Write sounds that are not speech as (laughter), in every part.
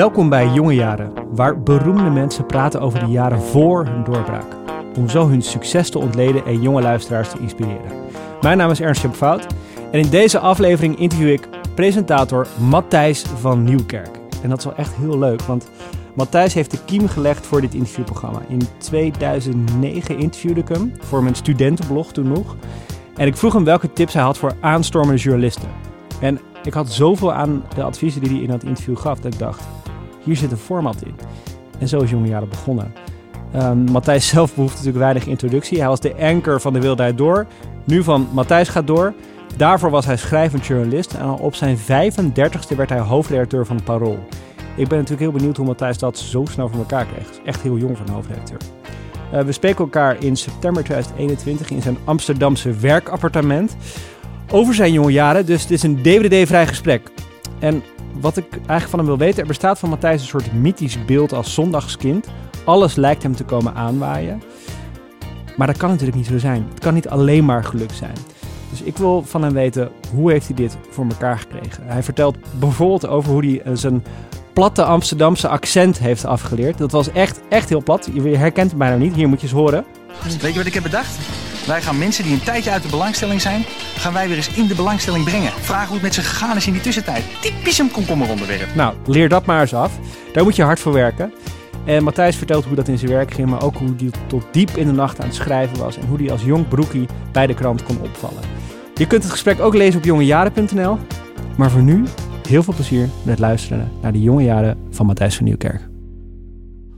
Welkom bij Jonge Jaren, waar beroemde mensen praten over de jaren voor hun doorbraak. Om zo hun succes te ontleden en jonge luisteraars te inspireren. Mijn naam is Ernst Fout en in deze aflevering interview ik presentator Matthijs van Nieuwkerk. En dat is wel echt heel leuk, want Matthijs heeft de kiem gelegd voor dit interviewprogramma. In 2009 interviewde ik hem voor mijn studentenblog toen nog. En ik vroeg hem welke tips hij had voor aanstormende journalisten. En ik had zoveel aan de adviezen die hij in dat interview gaf, dat ik dacht, hier zit een format in. En zo is Jonge Jaren begonnen. Um, Matthijs (laughs) zelf behoeft natuurlijk weinig introductie. Hij was de anker van de Wildheid Door. Nu van Matthijs gaat door. Daarvoor was hij schrijvend journalist. En op zijn 35ste werd hij hoofdredacteur van Parool. Ik ben natuurlijk heel benieuwd hoe Matthijs dat zo snel voor elkaar kreeg. Echt heel jong een hoofdredacteur. Uh, we spreken elkaar in september 2021 in zijn Amsterdamse werkappartement over zijn jonge jaren. Dus het is een DVD-vrij gesprek. En wat ik eigenlijk van hem wil weten, er bestaat van Matthijs een soort mythisch beeld als zondagskind. Alles lijkt hem te komen aanwaaien. Maar dat kan natuurlijk niet zo zijn. Het kan niet alleen maar geluk zijn. Dus ik wil van hem weten, hoe heeft hij dit voor elkaar gekregen? Hij vertelt bijvoorbeeld over hoe hij zijn platte Amsterdamse accent heeft afgeleerd. Dat was echt, echt heel plat. Je herkent het bijna niet. Hier moet je eens horen. Weet je wat ik heb bedacht? Wij gaan mensen die een tijdje uit de belangstelling zijn, gaan wij weer eens in de belangstelling brengen. Vragen hoe het met ze gegaan is in die tussentijd. Typisch een komkommeronderwerp. Nou, leer dat maar eens af. Daar moet je hard voor werken. En Matthijs vertelt hoe dat in zijn werk ging, maar ook hoe hij tot diep in de nacht aan het schrijven was en hoe hij als jong broekie bij de krant kon opvallen. Je kunt het gesprek ook lezen op jongejaren.nl. Maar voor nu, heel veel plezier met luisteren naar de jonge jaren van Matthijs van Nieuwkerk.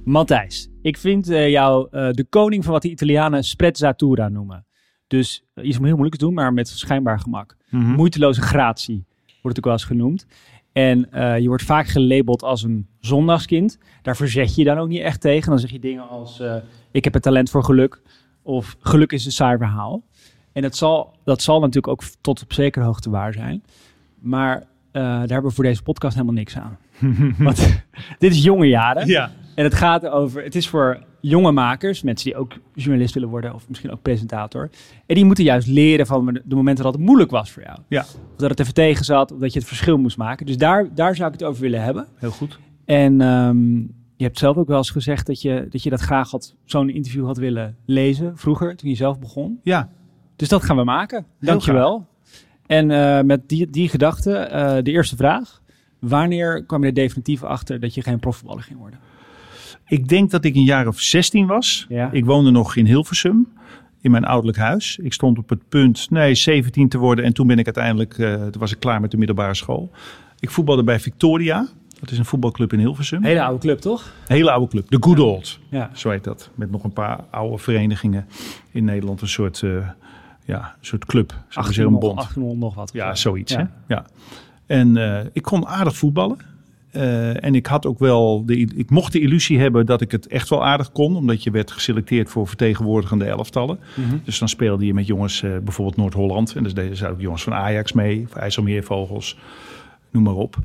Matthijs, ik vind uh, jou uh, de koning van wat de Italianen sprezzatura noemen. Dus uh, iets heel moeilijks doen, maar met schijnbaar gemak. Mm -hmm. Moeiteloze gratie wordt het ook wel eens genoemd. En je wordt vaak gelabeld als een zondagskind. Daar verzet je dan ook niet echt tegen. Dan zeg je dingen als: Ik heb het talent voor geluk. Of geluk is een saai verhaal. En dat zal, dat zal natuurlijk ook tot op zekere hoogte waar zijn. Maar daar hebben we voor deze podcast helemaal niks aan. (laughs) Want (laughs) dit is jonge jaren. Ja. En het gaat over, het is voor jonge makers, mensen die ook journalist willen worden of misschien ook presentator. En die moeten juist leren van de momenten dat het moeilijk was voor jou. Ja. Of dat het even tegen zat, of dat je het verschil moest maken. Dus daar, daar zou ik het over willen hebben. Heel goed. En um, je hebt zelf ook wel eens gezegd dat je dat, je dat graag had, zo'n interview had willen lezen vroeger, toen je zelf begon. Ja. Dus dat gaan we maken. Dankjewel. En uh, met die, die gedachte, uh, de eerste vraag. Wanneer kwam je er definitief achter dat je geen profvoetballer ging worden? Ik denk dat ik een jaar of 16 was. Ja. Ik woonde nog in Hilversum, in mijn ouderlijk huis. Ik stond op het punt, nee, 17 te worden. En toen ben ik uiteindelijk, uh, toen was ik klaar met de middelbare school. Ik voetbalde bij Victoria. Dat is een voetbalclub in Hilversum. Hele oude club, toch? Hele oude club. De Good Old. Ja. Zo heet dat. Met nog een paar oude verenigingen in Nederland. Een soort, uh, ja, een soort club. 1800, bond. 1800 nog wat. Ja, zoiets. Ja. Hè? ja. En uh, ik kon aardig voetballen. Uh, en ik had ook wel, de, ik mocht de illusie hebben dat ik het echt wel aardig kon. Omdat je werd geselecteerd voor vertegenwoordigende elftallen. Mhm. Mm -hmm. Dus dan speelde je met jongens, uh, bijvoorbeeld Noord-Holland. En dus deden ze ook jongens van Ajax mee. Of IJsselmeervogels, noem maar op.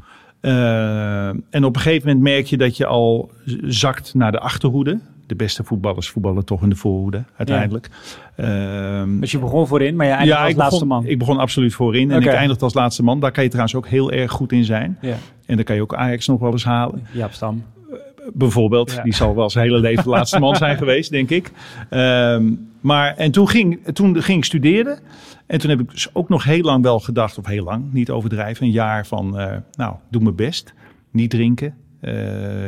Uh, en op een gegeven moment merk je dat je al zakt naar de achterhoede. De beste voetballers voetballen toch in de voorhoede uiteindelijk. Ja. Uh, dus je begon voorin, maar je eindigde ja, als laatste man. Ik begon absoluut voorin en ik eindigde als laatste man. Daar kan je trouwens ook heel erg goed in zijn. Ja. En dan kan je ook Ajax nog wel eens halen. Jaap Stam. Bijvoorbeeld, ja. die zal wel zijn hele leven de laatste man zijn (laughs) geweest, denk ik. Um, maar en toen ging, toen ging ik studeren. En toen heb ik dus ook nog heel lang wel gedacht, of heel lang, niet overdrijven, een jaar van, uh, nou, doe mijn best. Niet drinken, uh,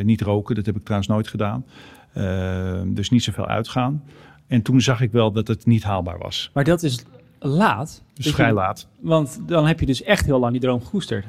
niet roken, dat heb ik trouwens nooit gedaan. Uh, dus niet zoveel uitgaan. En toen zag ik wel dat het niet haalbaar was. Maar dat is laat. Dus vrij je, laat. Want dan heb je dus echt heel lang die droom gekoesterd.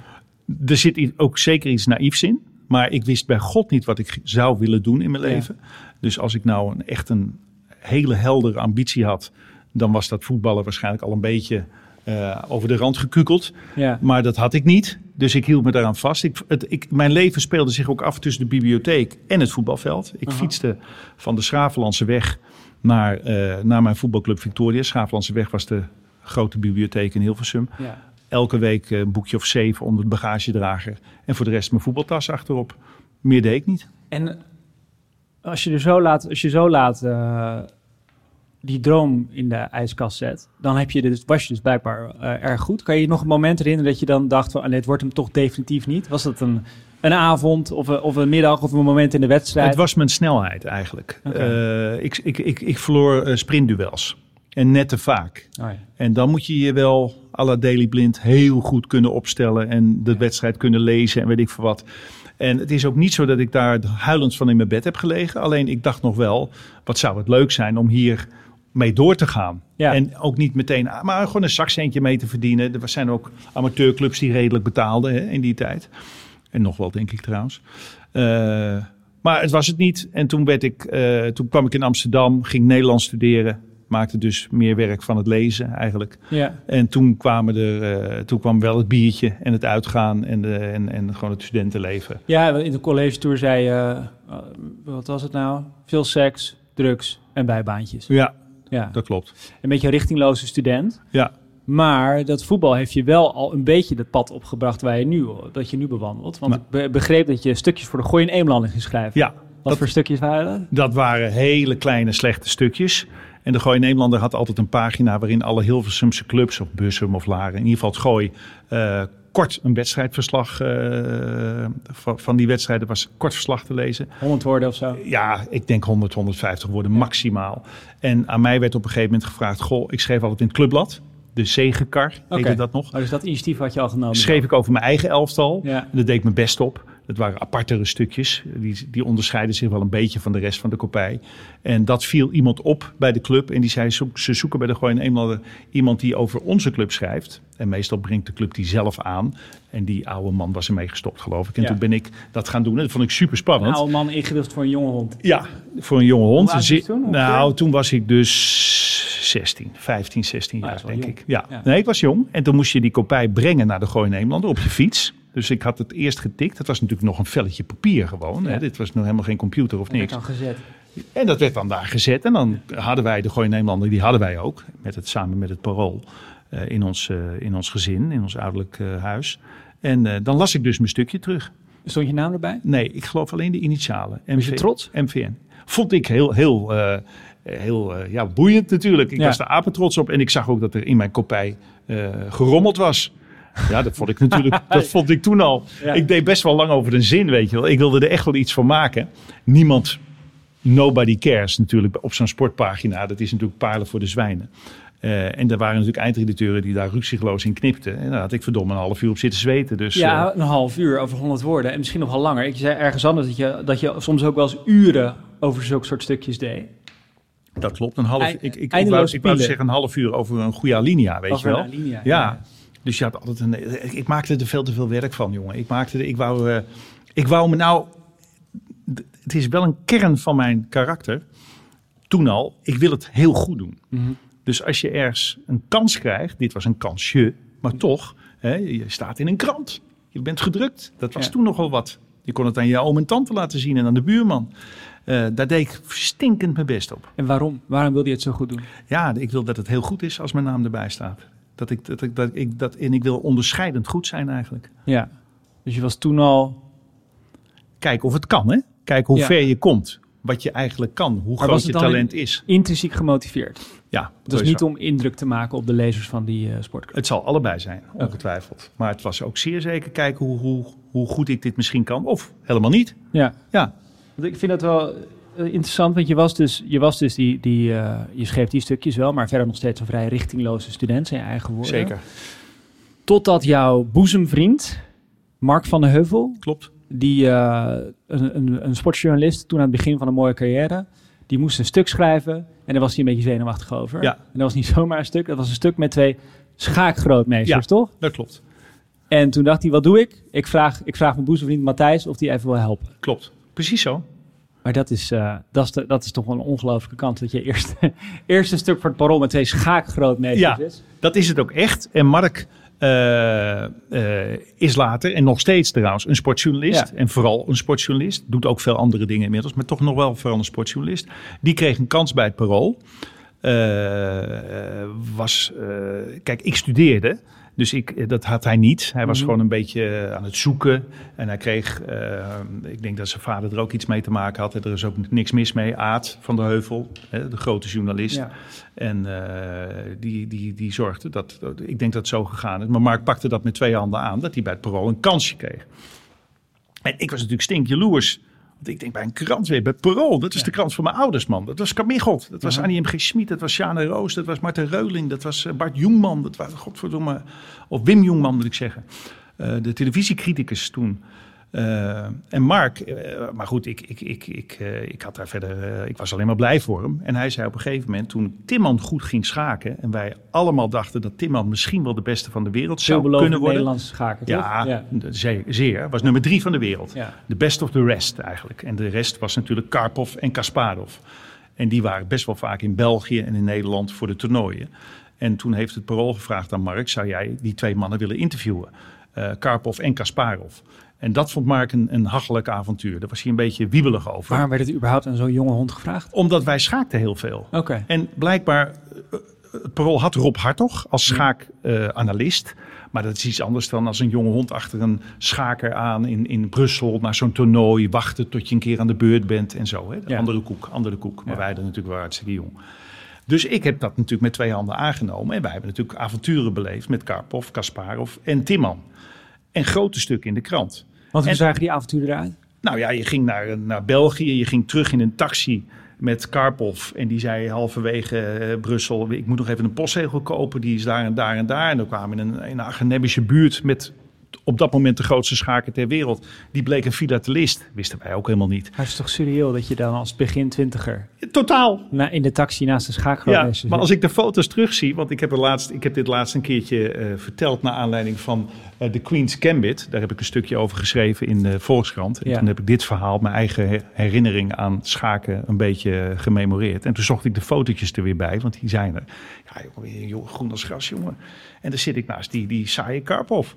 Er zit ook zeker iets naïefs in. Maar ik wist bij God niet wat ik zou willen doen in mijn leven. Dus als ik nou een, echt een hele heldere ambitie had... dan was dat voetballen waarschijnlijk al een beetje uh, over de rand gekukeld. Ja. Maar dat had ik niet. Dus ik hield me daaraan vast. Ik, het, ik, mijn leven speelde zich ook af tussen de bibliotheek en het voetbalveld. Ik Aha. fietste van de Schravenlandse weg naar, uh, naar mijn voetbalclub Victoria. Schravenlandse weg was de grote bibliotheek in Hilversum. Ja. Elke week een boekje of zeven onder de bagagedrager. En voor de rest mijn voetbaltas achterop. Meer deed ik niet. En als je er zo laat, als je zo laat uh, die droom in de ijskast zet, dan heb je dus, was je dus blijkbaar uh, erg goed. Kan je je nog een moment herinneren dat je dan dacht van, ah, nee, het wordt hem toch definitief niet? Was dat een, een avond of een, of een middag of een moment in de wedstrijd? Het was mijn snelheid eigenlijk. Okay. Uh, ik, ik, ik, ik verloor uh, sprintduels. En net te vaak. Oh ja. En dan moet je je wel à la Daily Blind heel goed kunnen opstellen. En de ja. wedstrijd kunnen lezen en weet ik veel wat. En het is ook niet zo dat ik daar huilend van in mijn bed heb gelegen. Alleen ik dacht nog wel, wat zou het leuk zijn om hier mee door te gaan. Ja. En ook niet meteen, maar gewoon een zakcentje mee te verdienen. Er zijn ook amateurclubs die redelijk betaalden hè, in die tijd. En nog wel, denk ik trouwens. Uh, maar het was het niet. En toen, werd ik, uh, toen kwam ik in Amsterdam, ging Nederlands studeren. Maakte dus meer werk van het lezen eigenlijk. Ja. En toen, kwamen er, uh, toen kwam wel het biertje en het uitgaan en, de, en, en gewoon het studentenleven. Ja, in de college tour zei je, wat was het nou? Veel seks, drugs en bijbaantjes. Ja, ja. dat klopt. Een beetje een richtingloze student. Ja. Maar dat voetbal heeft je wel al een beetje het pad opgebracht waar je nu, dat je nu bewandelt. Want maar, ik begreep dat je stukjes voor de Gooi in Eemlanden ging schrijven. Ja. Wat voor stukjes waren dat? Dat waren hele kleine, slechte stukjes. En de Gooi Nederlander had altijd een pagina waarin alle Hilversumse clubs, of Bussum of Laren, in ieder geval het Gooi, uh, kort een wedstrijdverslag uh, van, van, die wedstrijden was kort verslag te lezen. 100 woorden of zo? Ja, ik denk 100, 150 woorden ja. maximaal. En aan mij werd op een gegeven moment gevraagd, goh, ik schreef altijd in het clubbblad. De zegenkar, okay. heette dat nog. Oh, dus dat initiatief had je al genomen? Schreef ik over mijn eigen elftal. Ja. En dat deed ik mijn best op. Het waren apartere stukjes. Die, die onderscheiden zich wel een beetje van de rest van de kopij. En dat viel iemand op bij de club. En die zei, ze zoeken bij de Gooi eenmaal iemand die over onze club schrijft. En meestal brengt de club die zelf aan. En die oude man was ermee gestopt, geloof ik. En ja. toen ben ik dat gaan doen. En dat vond ik super spannend. Een oude man ingewilligd voor een jonge hond. Ja, voor een jonge hond. Toen? Nou, toen was ik dus 16, 15, 16 jaar, denk jong. ik. Ja. ja. nee, ik was jong. En toen moest je die kopij brengen naar de Gooi Nederlander op je fiets. Dus ik had het eerst getikt. Het was natuurlijk nog een velletje papier gewoon. Ja. Hè? Dit was nog helemaal geen computer of en niks. Dan gezet. En dat werd dan daar gezet. En dan hadden wij de Gooi Nederlander, die hadden wij ook. Met het, samen met het parool. Uh, in, ons, uh, in ons gezin, in ons ouderlijk uh, huis. En dan las ik dus mijn stukje terug. Stond je naam erbij? Nee, ik geloof alleen de initialen. Was je trots? MVN. Vond ik heel, heel, heel ja, boeiend natuurlijk. Ik ja. was er apen trots op. En ik zag ook dat er in mijn kopij gerommeld was. Ja, dat vond ik natuurlijk, (laughs) dat vond ik toen al. Ja. Ik deed best wel lang over een zin, weet je wel. Ik wilde er echt wel iets van maken. Niemand, nobody cares natuurlijk op zo'n sportpagina. Dat is natuurlijk palen voor de zwijnen. Uh, en er waren natuurlijk eindredacteuren die daar ruksigloos in knipten. En daar had ik verdomme een half uur op zitten zweten. Dus, ja, een half uur over 100 woorden. En misschien nog wel langer. Ik zei ergens anders dat je, dat je soms ook wel eens uren over zulke soort stukjes deed. Dat klopt. Een half, ik, ik, ik, wou, ik wou zeggen een half uur over een goede alinea, weet over je wel. Alinea, ja. ja. Dus je had altijd een. Ik maakte er veel te veel werk van, jongen. Ik maakte. Ik wou. Uh, ik wou me nou. Het is wel een kern van mijn karakter. Toen al. Ik wil het heel goed doen. Mhm. Dus als je ergens een kans krijgt. Dit was een kansje. Maar toch. Hè, je staat in een krant. Je bent gedrukt. Dat was ja. toen nogal wat. Je kon het aan je oom en tante laten zien en aan de buurman. Uh, daar deed ik stinkend mijn best op. En waarom? Waarom wilde je het zo goed doen? Ja, ik wil dat het heel goed is als mijn naam erbij staat. Dat ik, dat ik, dat ik, dat, en ik wil onderscheidend goed zijn eigenlijk. Ja, dus je was toen al... Kijk of het kan, hè? Kijk hoe ja. ver je komt. Wat je eigenlijk kan. Hoe maar groot je talent is. intrinsiek gemotiveerd? Ja. Dus niet om indruk te maken op de lezers van die uh, sportclub? Het zal allebei zijn, ongetwijfeld. Okay. Maar het was ook zeer zeker kijken hoe, hoe, hoe goed ik dit misschien kan. Of helemaal niet. Ja. Ja. Want ik vind dat wel interessant, want je was dus, je was dus die, die uh, je schreef die stukjes wel, maar verder nog steeds een vrij richtingloze student, zijn je eigen woorden. Zeker. Totdat jouw boezemvriend, Mark van der Heuvel, klopt, die uh, een, een, een sportjournalist, toen aan het begin van een mooie carrière, die moest een stuk schrijven en daar was hij een beetje zenuwachtig over. Ja. En dat was niet (laughs) zomaar een stuk, dat was een stuk met twee schaakgrootmeesters, ja, toch? dat klopt. En toen dacht hij, wat doe ik? Ik vraag, ik vraag mijn boezemvriend Matthijs of die even wil helpen. Klopt, precies zo. Maar dat is, uh, dat, is de, dat is toch wel een ongelooflijke kant. Dat je eerst, (laughs) eerst een stuk voor het parool met twee schaakgrootmeesters ja, is. dat is het ook echt. En Mark uh, uh, is later, en nog steeds trouwens, een sportjournalist. Ja. En vooral een sportjournalist. Doet ook veel andere dingen inmiddels, maar toch nog wel vooral een sportjournalist. Die kreeg een kans bij het parool. was, kijk, ik studeerde. Dus ik, dat had hij niet. Hij was Mhm. gewoon een beetje aan het zoeken. En hij kreeg, eh, ik denk dat zijn vader er ook iets mee te maken had. Er is ook niks mis mee. Aad van der Heuvel, hè, de grote journalist. Ja. En eh, die, die, die zorgde dat, dat- ik denk dat het zo gegaan is. Maar Mark pakte dat met twee handen aan, dat hij bij het parool een kansje kreeg. En ik was natuurlijk stinkjaloers. Want ik denk bij een krant weer, bij parool. Dat is de krant van mijn ouders, man. Dat was Kamichelt. Dat was Aha. Annie M. G. Schmid. Dat was Sjane Roos. Dat was Marten Reuling. Dat was eh, Bart Jongman. Dat was, godverdomme, of Wim Jongman moet ik zeggen. Eh, de televisiecriticus toen. Eh, en Mark, eh, maar goed, ik, ik, ik, ik, eh, ik had daar verder, ik was alleen maar blij voor hem. En hij zei op een gegeven moment, toen Timman goed ging schaken, en wij allemaal dachten dat Timman misschien wel de beste van de wereld zou kunnen worden. Nederlandse schaker, toch? Ja, ja. Zeer, zeer. Was nummer drie van de wereld. Ja. De best of the rest eigenlijk. En de rest was natuurlijk Karpov en Kasparov. En die waren best wel vaak in België en in Nederland voor de toernooien. En toen heeft het parool gevraagd aan Mark: zou jij die twee mannen willen interviewen? Karpov en Kasparov. En dat vond Mark een, een hachelijk avontuur. Daar was hij een beetje wiebelig over. Waarom werd het überhaupt aan zo'n jonge hond gevraagd? Omdat wij schaakten heel veel. Oké. En blijkbaar, eh, het parool had Rob Hartog als schaakanalist. maar dat is iets anders dan als een jonge hond achter een schaker aan in, in Brussel naar zo'n toernooi wachten tot je een keer aan de beurt bent en zo. Hè? Ja. Andere koek, andere koek. Maar Ja. wij hadden natuurlijk wel hartstikke jong. Dus ik heb dat natuurlijk met twee handen aangenomen. En wij hebben natuurlijk avonturen beleefd met Karpov, Kasparov en Timman. En grote stukken in de krant. Want hoe En- zagen die avonturen eruit? Nou ja, je ging naar, naar België, je ging terug in een taxi met Karpov. En die zei halverwege eh, Brussel, ik moet nog even een postzegel kopen. Die is daar en daar en daar. En dan kwamen we in een, in een buurt met op dat moment de grootste schaker ter wereld. Die bleek een filatelist. Wisten wij ook helemaal niet. Maar het is toch surreëel dat je dan als begin twintiger Totaal. na, in de taxi naast de Ja, schaakgrootmeester maar zit? als ik de foto's terugzie, want ik heb, er laatst, ik heb dit laatst een keertje eh, verteld naar aanleiding van eh, de Queen's Gambit. Daar heb ik een stukje over geschreven in de Volkskrant. En Ja. toen heb ik dit verhaal, mijn eigen her- herinnering aan schaken, een beetje gememoreerd. En toen zocht ik de fotootjes er weer bij, want die zijn er. Ja, jongen, groen als gras, jongen. En dan zit ik naast die, die saaie Karpov.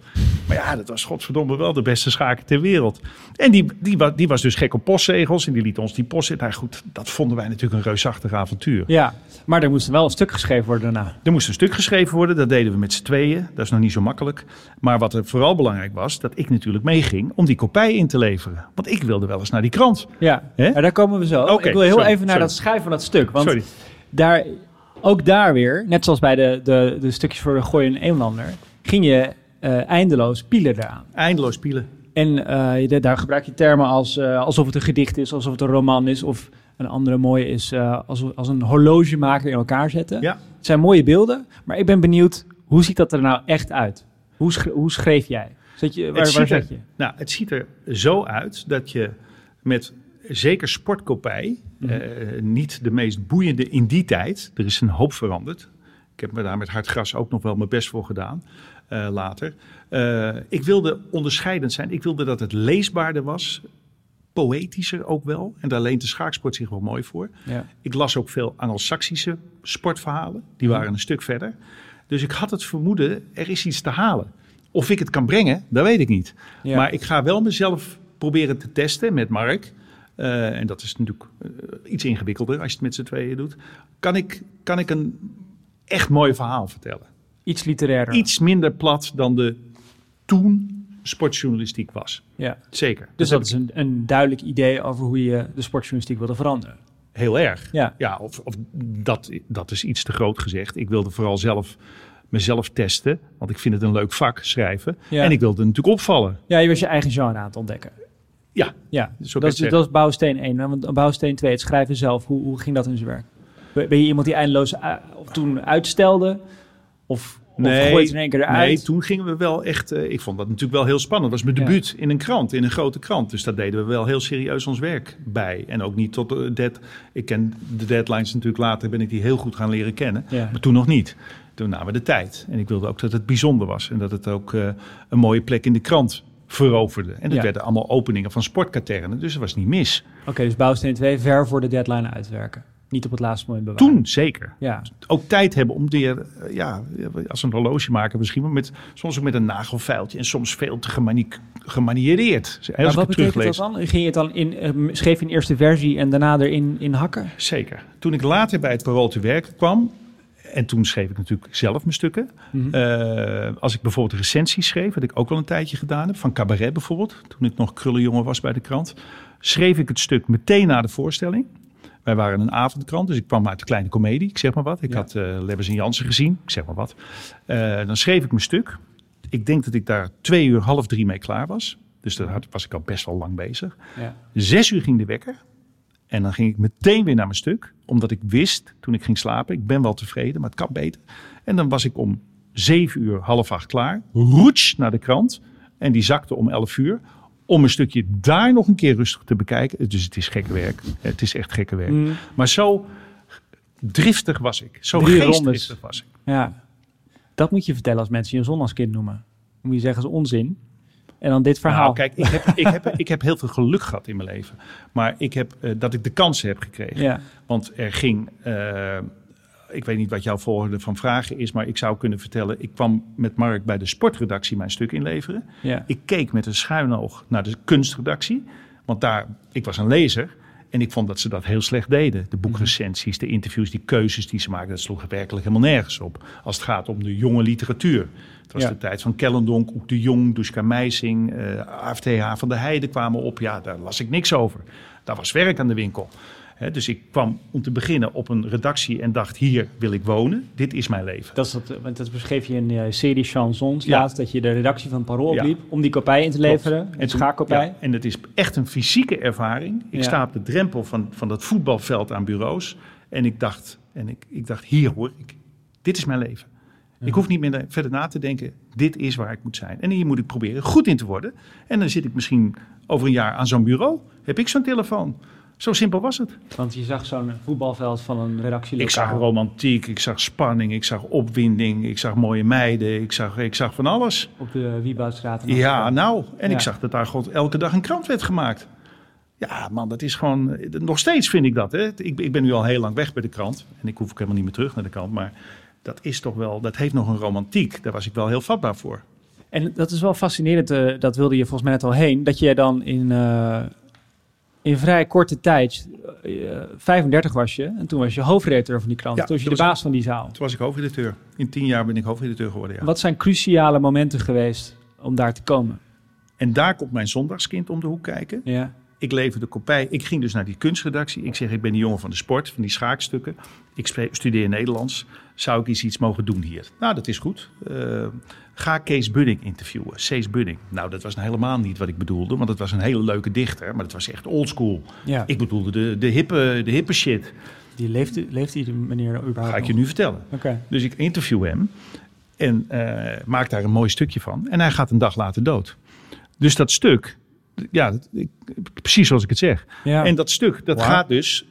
Maar ja, dat was godverdomme wel de beste schaker ter wereld. En die, die, die was dus gek op postzegels en die liet ons die post Nou goed, dat vonden wij natuurlijk een reusachtig avontuur. Ja, maar er moest wel een stuk geschreven worden daarna. Er moest een stuk geschreven worden, dat deden we met z'n tweeën. Dat is nog niet zo makkelijk. Maar wat er vooral belangrijk was, dat ik natuurlijk meeging om die kopij in te leveren. Want ik wilde wel eens naar die krant. Ja, maar daar komen we zo. Ik wil heel sorry, even naar sorry. dat schrijven van dat stuk. Want Sorry. daar, ook daar weer, net zoals bij de, de, de stukjes voor de Gooi en Eemlander, ging je eh, eindeloos pielen eraan. Eindeloos pielen. En eh, je- daar gebruik je termen als eh, alsof het een gedicht is, alsof het een roman is. Of een andere mooie is als, als een horlogemaker in elkaar zetten. Ja. Het zijn mooie beelden, maar ik ben benieuwd, hoe ziet dat er nou echt uit? Hoe, hoe schreef jij? Je, waar waar het, er, je? nou, het ziet er zo uit dat je met zeker sportkopij, Eh, niet de meest boeiende in die tijd. Er is een hoop veranderd. Ik heb me daar met hard gras ook nog wel mijn best voor gedaan. eh, later. Eh, ik wilde onderscheidend zijn. Ik wilde dat het leesbaarder was. Poëtischer ook wel. En daar leent de schaaksport zich wel mooi voor. Ja. Ik las ook veel Anglo-Saxische sportverhalen. Die waren een stuk verder. Dus ik had het vermoeden, er is iets te halen. Of ik het kan brengen, dat weet ik niet. Ja. Maar ik ga wel mezelf proberen te testen met Mark. Eh, en dat is natuurlijk eh, iets ingewikkelder als je het met z'n tweeën doet. Kan ik, kan ik een echt mooi verhaal vertellen? Iets literairder. Iets minder plat dan de toen sportjournalistiek was. Ja. Zeker. Dus dat is een, een duidelijk idee over hoe je de sportjournalistiek wilde veranderen. Heel erg. Ja. Ja, of, of dat, dat is iets te groot gezegd. Ik wilde vooral zelf mezelf testen, want ik vind het een leuk vak, schrijven. Ja. En ik wilde natuurlijk opvallen. Ja, je was je eigen genre aan het ontdekken. Ja, Ja, Zo dat, is, dat is bouwsteen 1. hè? Want bouwsteen 2, het schrijven zelf, hoe, hoe ging dat in zijn werk? Ben je iemand die eindeloos of toen uitstelde? Of, of gooit het in één keer eruit? nee, toen gingen we wel echt... eh, ik vond dat natuurlijk wel heel spannend. Het was mijn Ja. debuut in een krant, in een grote krant. Dus daar deden we wel heel serieus ons werk bij. En ook niet tot de dead... Ik ken de deadlines natuurlijk later, ben ik die heel goed gaan leren kennen. Ja. Maar toen nog niet. Toen namen we de tijd. En ik wilde ook dat het bijzonder was. En dat het ook eh, een mooie plek in de krant veroverde. En Ja. werden allemaal openingen van sportkaternen. Dus dat was niet mis. Oké, dus bouwsteen 2 ver voor de deadline uitwerken. Niet op het laatste moment bewaren. Toen zeker. Ja, ook tijd hebben om weer, eh, ja, als een horloge maken misschien, maar met, soms ook met een nagelvuiltje en soms veel te gemani gemaniereerd. Als maar wat betekent teruglees. dat dan? Ging je het dan in, eh, schreef je een eerste versie en daarna erin in hakken? Zeker. Toen ik later bij het Parool te werken kwam, en toen schreef ik natuurlijk zelf mijn stukken. Mhm. Eh, als ik bijvoorbeeld recensies schreef, wat ik ook wel een tijdje gedaan heb, van cabaret bijvoorbeeld, toen ik nog krullenjongen was bij de krant, schreef ik het stuk meteen na de voorstelling. Wij waren een avondkrant, dus ik kwam uit de kleine komedie, ik zeg maar wat. Ik Ja. had eh Lebbers en Jansen gezien, ik zeg maar wat. Eh, dan schreef ik mijn stuk. Ik denk dat ik daar twee uur, half drie mee klaar was. Dus daar was ik al best wel lang bezig. Ja. Zes uur ging de wekker. En dan ging ik meteen weer naar mijn stuk. Omdat ik wist, toen ik ging slapen, ik ben wel tevreden, maar het kan beter. En dan was ik om zeven uur, half acht klaar. Roets naar de krant. En die zakte om elf uur. Om een stukje daar nog een keer rustig te bekijken. Dus het is gekke werk. Het is echt gekke werk. Mm. Maar zo driftig was ik. Zo Drie geestdriftig rondes. was ik. Ja. Dat moet je vertellen als mensen je een zondagskind noemen. Dan moet je zeggen, dat is onzin. En dan dit verhaal. Nou, kijk, ik heb, ik, heb, ik heb heel veel geluk gehad in mijn leven. Maar ik heb, eh, dat ik de kansen heb gekregen. Ja. Want er ging, eh, ik weet niet wat jouw volgende van vragen is, maar ik zou kunnen vertellen, ik kwam met Mark bij de sportredactie mijn stuk inleveren. Ja. Ik keek met een schuin oog naar de kunstredactie, want daar, ik was een lezer en ik vond dat ze dat heel slecht deden. De boekrecensies, de interviews, die keuzes die ze maakten, dat sloeg werkelijk helemaal nergens op. Als het gaat om de jonge literatuur. Het was Ja. de tijd van Kellendonk, Oek de Jong, Duska Meising, eh AFTH van de Heide kwamen op. Ja, daar las ik niks over. Daar was werk aan de winkel. Dus ik kwam om te beginnen op een redactie en dacht, hier wil ik wonen. Dit is mijn leven. Dat, is dat, want dat beschreef je in je serie Chansons Ja. laatst, dat je de redactie van Parool Ja. opliep om die kopij in te leveren. Schaakkopij. ja, en het is echt een fysieke ervaring. Ik sta op de drempel van, van dat voetbalveld aan bureaus. En ik dacht, en ik, ik dacht hier hoor ik. Dit is mijn leven. Ik hoef niet meer verder na te denken. Dit is waar ik moet zijn. En hier moet ik proberen goed in te worden. En dan zit ik misschien over een jaar aan zo'n bureau. Heb ik zo'n telefoon. Zo simpel was het. Want je zag zo'n voetbalveld van een redactie. Ik zag romantiek, ik zag spanning, ik zag opwinding, ik zag mooie meiden, ik zag, ik zag van alles. op de Wieboudstraat. Ja, nou, en Ja. ik zag dat daar God elke dag een krant werd gemaakt. Ja, man, dat is gewoon. Nog steeds vind ik dat. Hè. Ik, ik ben nu al heel lang weg bij de krant. En ik hoef ook helemaal niet meer terug naar de krant. Maar dat is toch wel. Dat heeft nog een romantiek. Daar was ik wel heel vatbaar voor. En dat is wel fascinerend, eh, dat wilde je volgens mij net al heen, dat je dan in, eh, in vrij korte tijd, eh, 35 was je, en toen was je hoofdredacteur van die krant. Ja, toen was je de baas van die zaal. Toen was ik hoofdredacteur. In tien jaar ben ik hoofdredacteur geworden. Ja. Wat zijn cruciale momenten geweest om daar te komen? En daar komt mijn zondagskind om de hoek kijken. Ja. Ik leverde kopij. Ik ging dus naar die kunstredactie. Ik zeg, ik ben die jongen van de sport, van die schaakstukken. Ik studeer Nederlands. Zou ik eens iets mogen doen hier? Nou, dat is goed. Eh, ga Kees Budding interviewen. Cees Budding. Nou, dat was nou helemaal niet wat ik bedoelde. Want het was een hele leuke dichter. Maar het was echt oldschool. ja. Ik bedoelde de, de, hippe, de hippe shit. Die leeft, leeft die meneer überhaupt Ga ik je nu vertellen. Oké. Dus ik interview hem. En eh, maak daar een mooi stukje van. En hij gaat een dag later dood. Dus dat stuk... Ja, dat- ik- precies zoals ik het zeg. Ja. En dat stuk, dat gaat dus,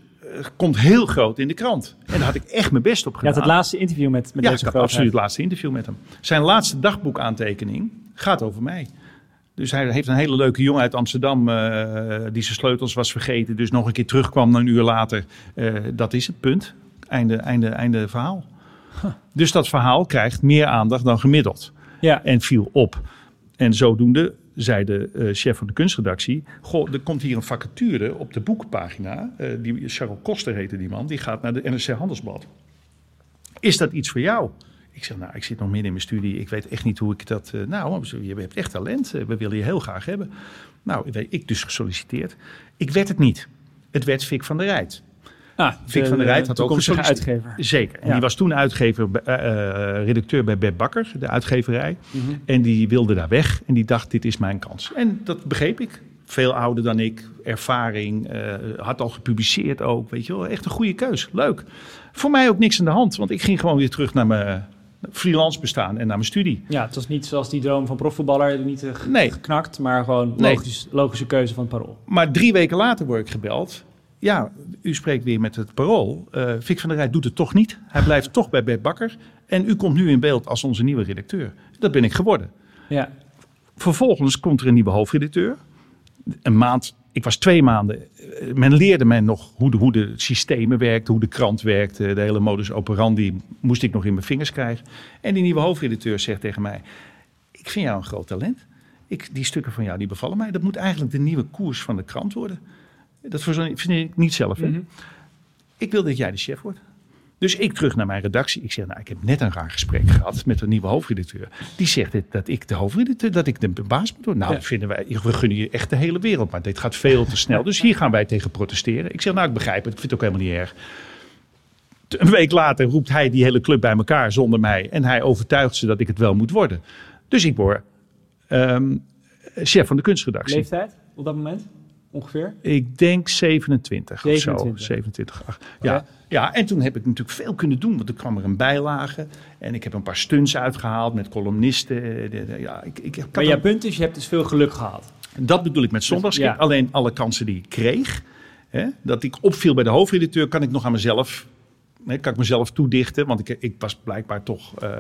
komt heel groot in de krant. En daar had ik echt mijn best op gedaan. had het laatste interview met, met ja, deze ik had absoluut het laatste interview met hem. Zijn laatste dagboekaantekening gaat over mij. Dus hij heeft een hele leuke jongen uit Amsterdam eh, die zijn sleutels was vergeten. Dus nog een keer terugkwam een uur later. Eh, dat is het punt. Einde, einde, einde verhaal. Dus dat verhaal krijgt meer aandacht dan gemiddeld Ja. en viel op. En zodoende zei de eh, chef van de kunstredactie... Goh, er komt hier een vacature op de boekenpagina. Eh, die, Charles Koster heette die man. Die gaat naar de NRC Handelsblad. Is dat iets voor jou? Ik zeg, nou, ik zit nog midden in mijn studie. Ik weet echt niet hoe ik dat... eh, nou, je hebt echt talent. We willen je heel graag hebben. Nou, ik dus gesolliciteerd. Ik werd het niet. Het werd Fik van der Rijt. Ah, Fik van der Rijt had ook gesolliciteerd. uitgever. Zeker. En Ja. die was toen uitgever, eh, eh, redacteur bij Bert Bakker, de uitgeverij. Mhm. En die wilde daar weg. En die dacht, dit is mijn kans. En dat begreep ik. Veel ouder dan ik, ervaring, eh, had al gepubliceerd ook. Weet je wel, echt een goede keus. Leuk. Voor mij ook niks aan de hand, want ik ging gewoon weer terug naar mijn freelance bestaan en naar mijn studie. Ja, het was niet zoals die droom van profvoetballer, niet Nee. geknakt, maar gewoon Nee. logisch, logische keuze van het parool. Maar drie weken later word ik gebeld. Ja, u spreekt weer met het parool. Fik van der Rijt doet het toch niet. Hij blijft toch bij Bert Bakker. En u komt nu in beeld als onze nieuwe redacteur. Dat ben ik geworden. Ja, Vervolgens komt er een nieuwe hoofdredacteur. Een maand, ik was twee maanden. eh, Men leerde mij nog hoe de, hoe de systemen werkten, hoe de krant werkte. De hele modus operandi moest ik nog in mijn vingers krijgen. En die nieuwe hoofdredacteur zegt tegen mij: Ik vind jou een groot talent. Ik, die stukken van jou die bevallen mij. Dat moet eigenlijk de nieuwe koers van de krant worden. Dat vind ik niet zelf. Hè? Mhm. Ik wil dat jij de chef wordt. Dus ik terug naar mijn redactie. Ik zeg, nou, ik heb net een raar gesprek gehad met een nieuwe hoofdredacteur. Die zegt dit, dat ik de hoofdredacteur, dat ik de baas moet worden. Nou, vinden wij, we gunnen je echt de hele wereld, maar dit gaat veel te snel. Dus hier gaan wij tegen protesteren. Ik zeg, nou, ik begrijp het, ik vind het ook helemaal niet erg. Een week later roept hij die hele club bij elkaar zonder mij. En hij overtuigt ze dat ik het wel moet worden. Dus ik word ehm, chef van de kunstredactie. Leeftijd op dat moment? Ongeveer? Ik denk 27, 27. of zo. 27, 8. Ja, ja, en toen heb ik natuurlijk veel kunnen doen. Want er kwam er een bijlage. En ik heb een paar stunts uitgehaald met columnisten. Ja, ik, ik, maar jouw punt is, je hebt dus veel geluk gehad. Dat bedoel ik met zondags. Ja. Alleen alle kansen die ik kreeg. Hè, dat ik opviel bij de hoofdredacteur, kan ik nog aan mezelf Nee, kan ik mezelf toedichten, want ik, ik was blijkbaar toch uh,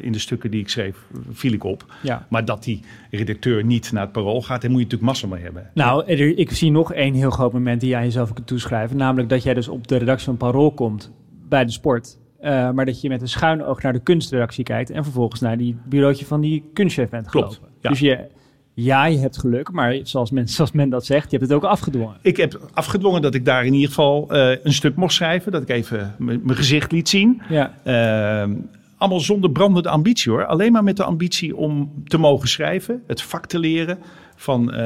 in de stukken die ik schreef, viel ik op. Ja. Maar dat die redacteur niet naar het parool gaat, daar moet je natuurlijk massa mee hebben. Nou, er, ik zie nog één heel groot moment die jij jezelf kunt toeschrijven. Namelijk dat jij dus op de redactie van Parool komt bij de sport. Uh, maar dat je met een schuin oog naar de kunstredactie kijkt en vervolgens naar die bureautje van die kunstchef bent gelopen. Klopt, ja. Dus je ja, je hebt geluk, maar zoals men, (laughs) zoals men dat zegt, je hebt het ook afgedwongen. Ik heb afgedwongen dat ik daar in ieder geval uh, een stuk mocht schrijven. Dat ik even mijn gezicht liet zien. Ja. Uh, allemaal zonder brandende ambitie hoor. Alleen maar met de ambitie om te mogen schrijven, het vak te leren. Van, uh,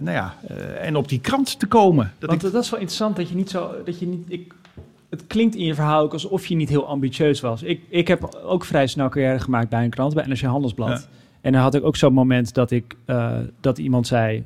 nou ja, en op die krant te komen. Dat Want ik... dat is wel interessant dat je niet zo. Dat je niet, ik, het klinkt in je verhaal ook alsof je niet heel ambitieus was. Ik, ik heb ook vrij snel carrière gemaakt bij een krant, bij NRC Handelsblad. Ja. En dan had ik ook zo'n moment dat, ik, uh, dat iemand zei,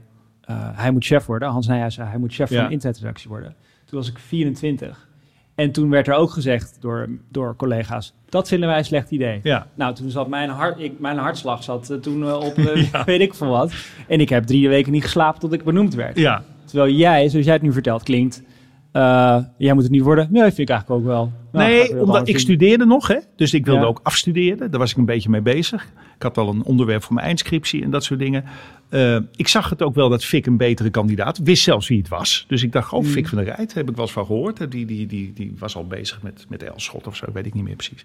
uh, hij moet chef worden. Hans Nijhuis zei, hij moet chef van een internetredactie worden. Toen was ik 24. En toen werd er ook gezegd door, door collega's, dat vinden wij een slecht idee. Ja. Nou, toen zat mijn, hart, ik, mijn hartslag zat uh, toen op, (laughs) ja. weet ik van wat. En ik heb drie weken niet geslapen tot ik benoemd werd. Ja. Terwijl jij, zoals jij het nu vertelt, klinkt uh, jij moet het niet worden. Nee, vind ik eigenlijk ook wel. Nou, nee, omdat ik studeerde nog, hè? dus ik wilde ook afstuderen. Daar was ik een beetje mee bezig. Ik had al een onderwerp voor mijn eindscriptie en dat soort dingen. Uh, ik zag het ook wel dat Fik een betere kandidaat. Wist zelfs wie het was. Dus ik dacht, oh, mm. Fik van der Rijt, heb ik wel eens van gehoord. Die, die, die, die was al bezig met, met Elschot of zo, weet ik niet meer precies.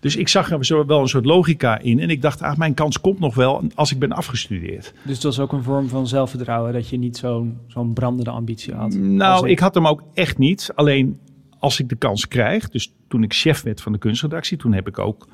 Dus ik zag er wel een soort logica in. En ik dacht, ah, mijn kans komt nog wel als ik ben afgestudeerd. Dus het was ook een vorm van zelfvertrouwen dat je niet zo'n zo'n brandende ambitie had? Nou, ik. ik had hem ook echt niet. Alleen als ik de kans krijg, dus toen ik chef werd van de kunstredactie, toen heb ik ook,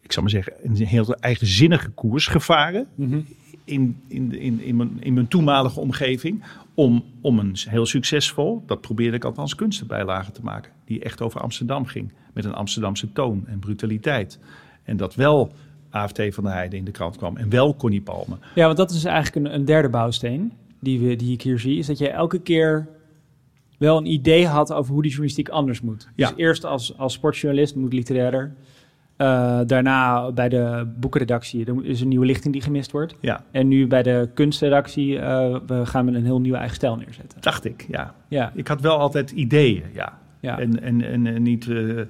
ik zal maar zeggen, een heel eigenzinnige koers gevaren. Mm in, in, in, in, mijn, in mijn toenmalige omgeving. Om, om een heel succesvol, dat probeerde ik althans, kunstenbijlage te maken. Die echt over Amsterdam ging. Met een Amsterdamse toon en brutaliteit. En dat wel AFT van de Heide in de krant kwam. En wel Connie Palme. Ja, want dat is eigenlijk een, een derde bouwsteen die, we, die ik hier zie. Is dat je elke keer wel een idee had over hoe die journalistiek anders moet. Ja. Dus eerst als, als sportjournalist moet literairder. Uh, daarna bij de boekenredactie er is een nieuwe lichting die gemist wordt. Ja. En nu bij de kunstredactie uh, we gaan we een heel nieuwe eigen stijl neerzetten. Dacht ik, ja. ja. Ik had wel altijd ideeën, ja. ja. En, en, en, niet... Uh,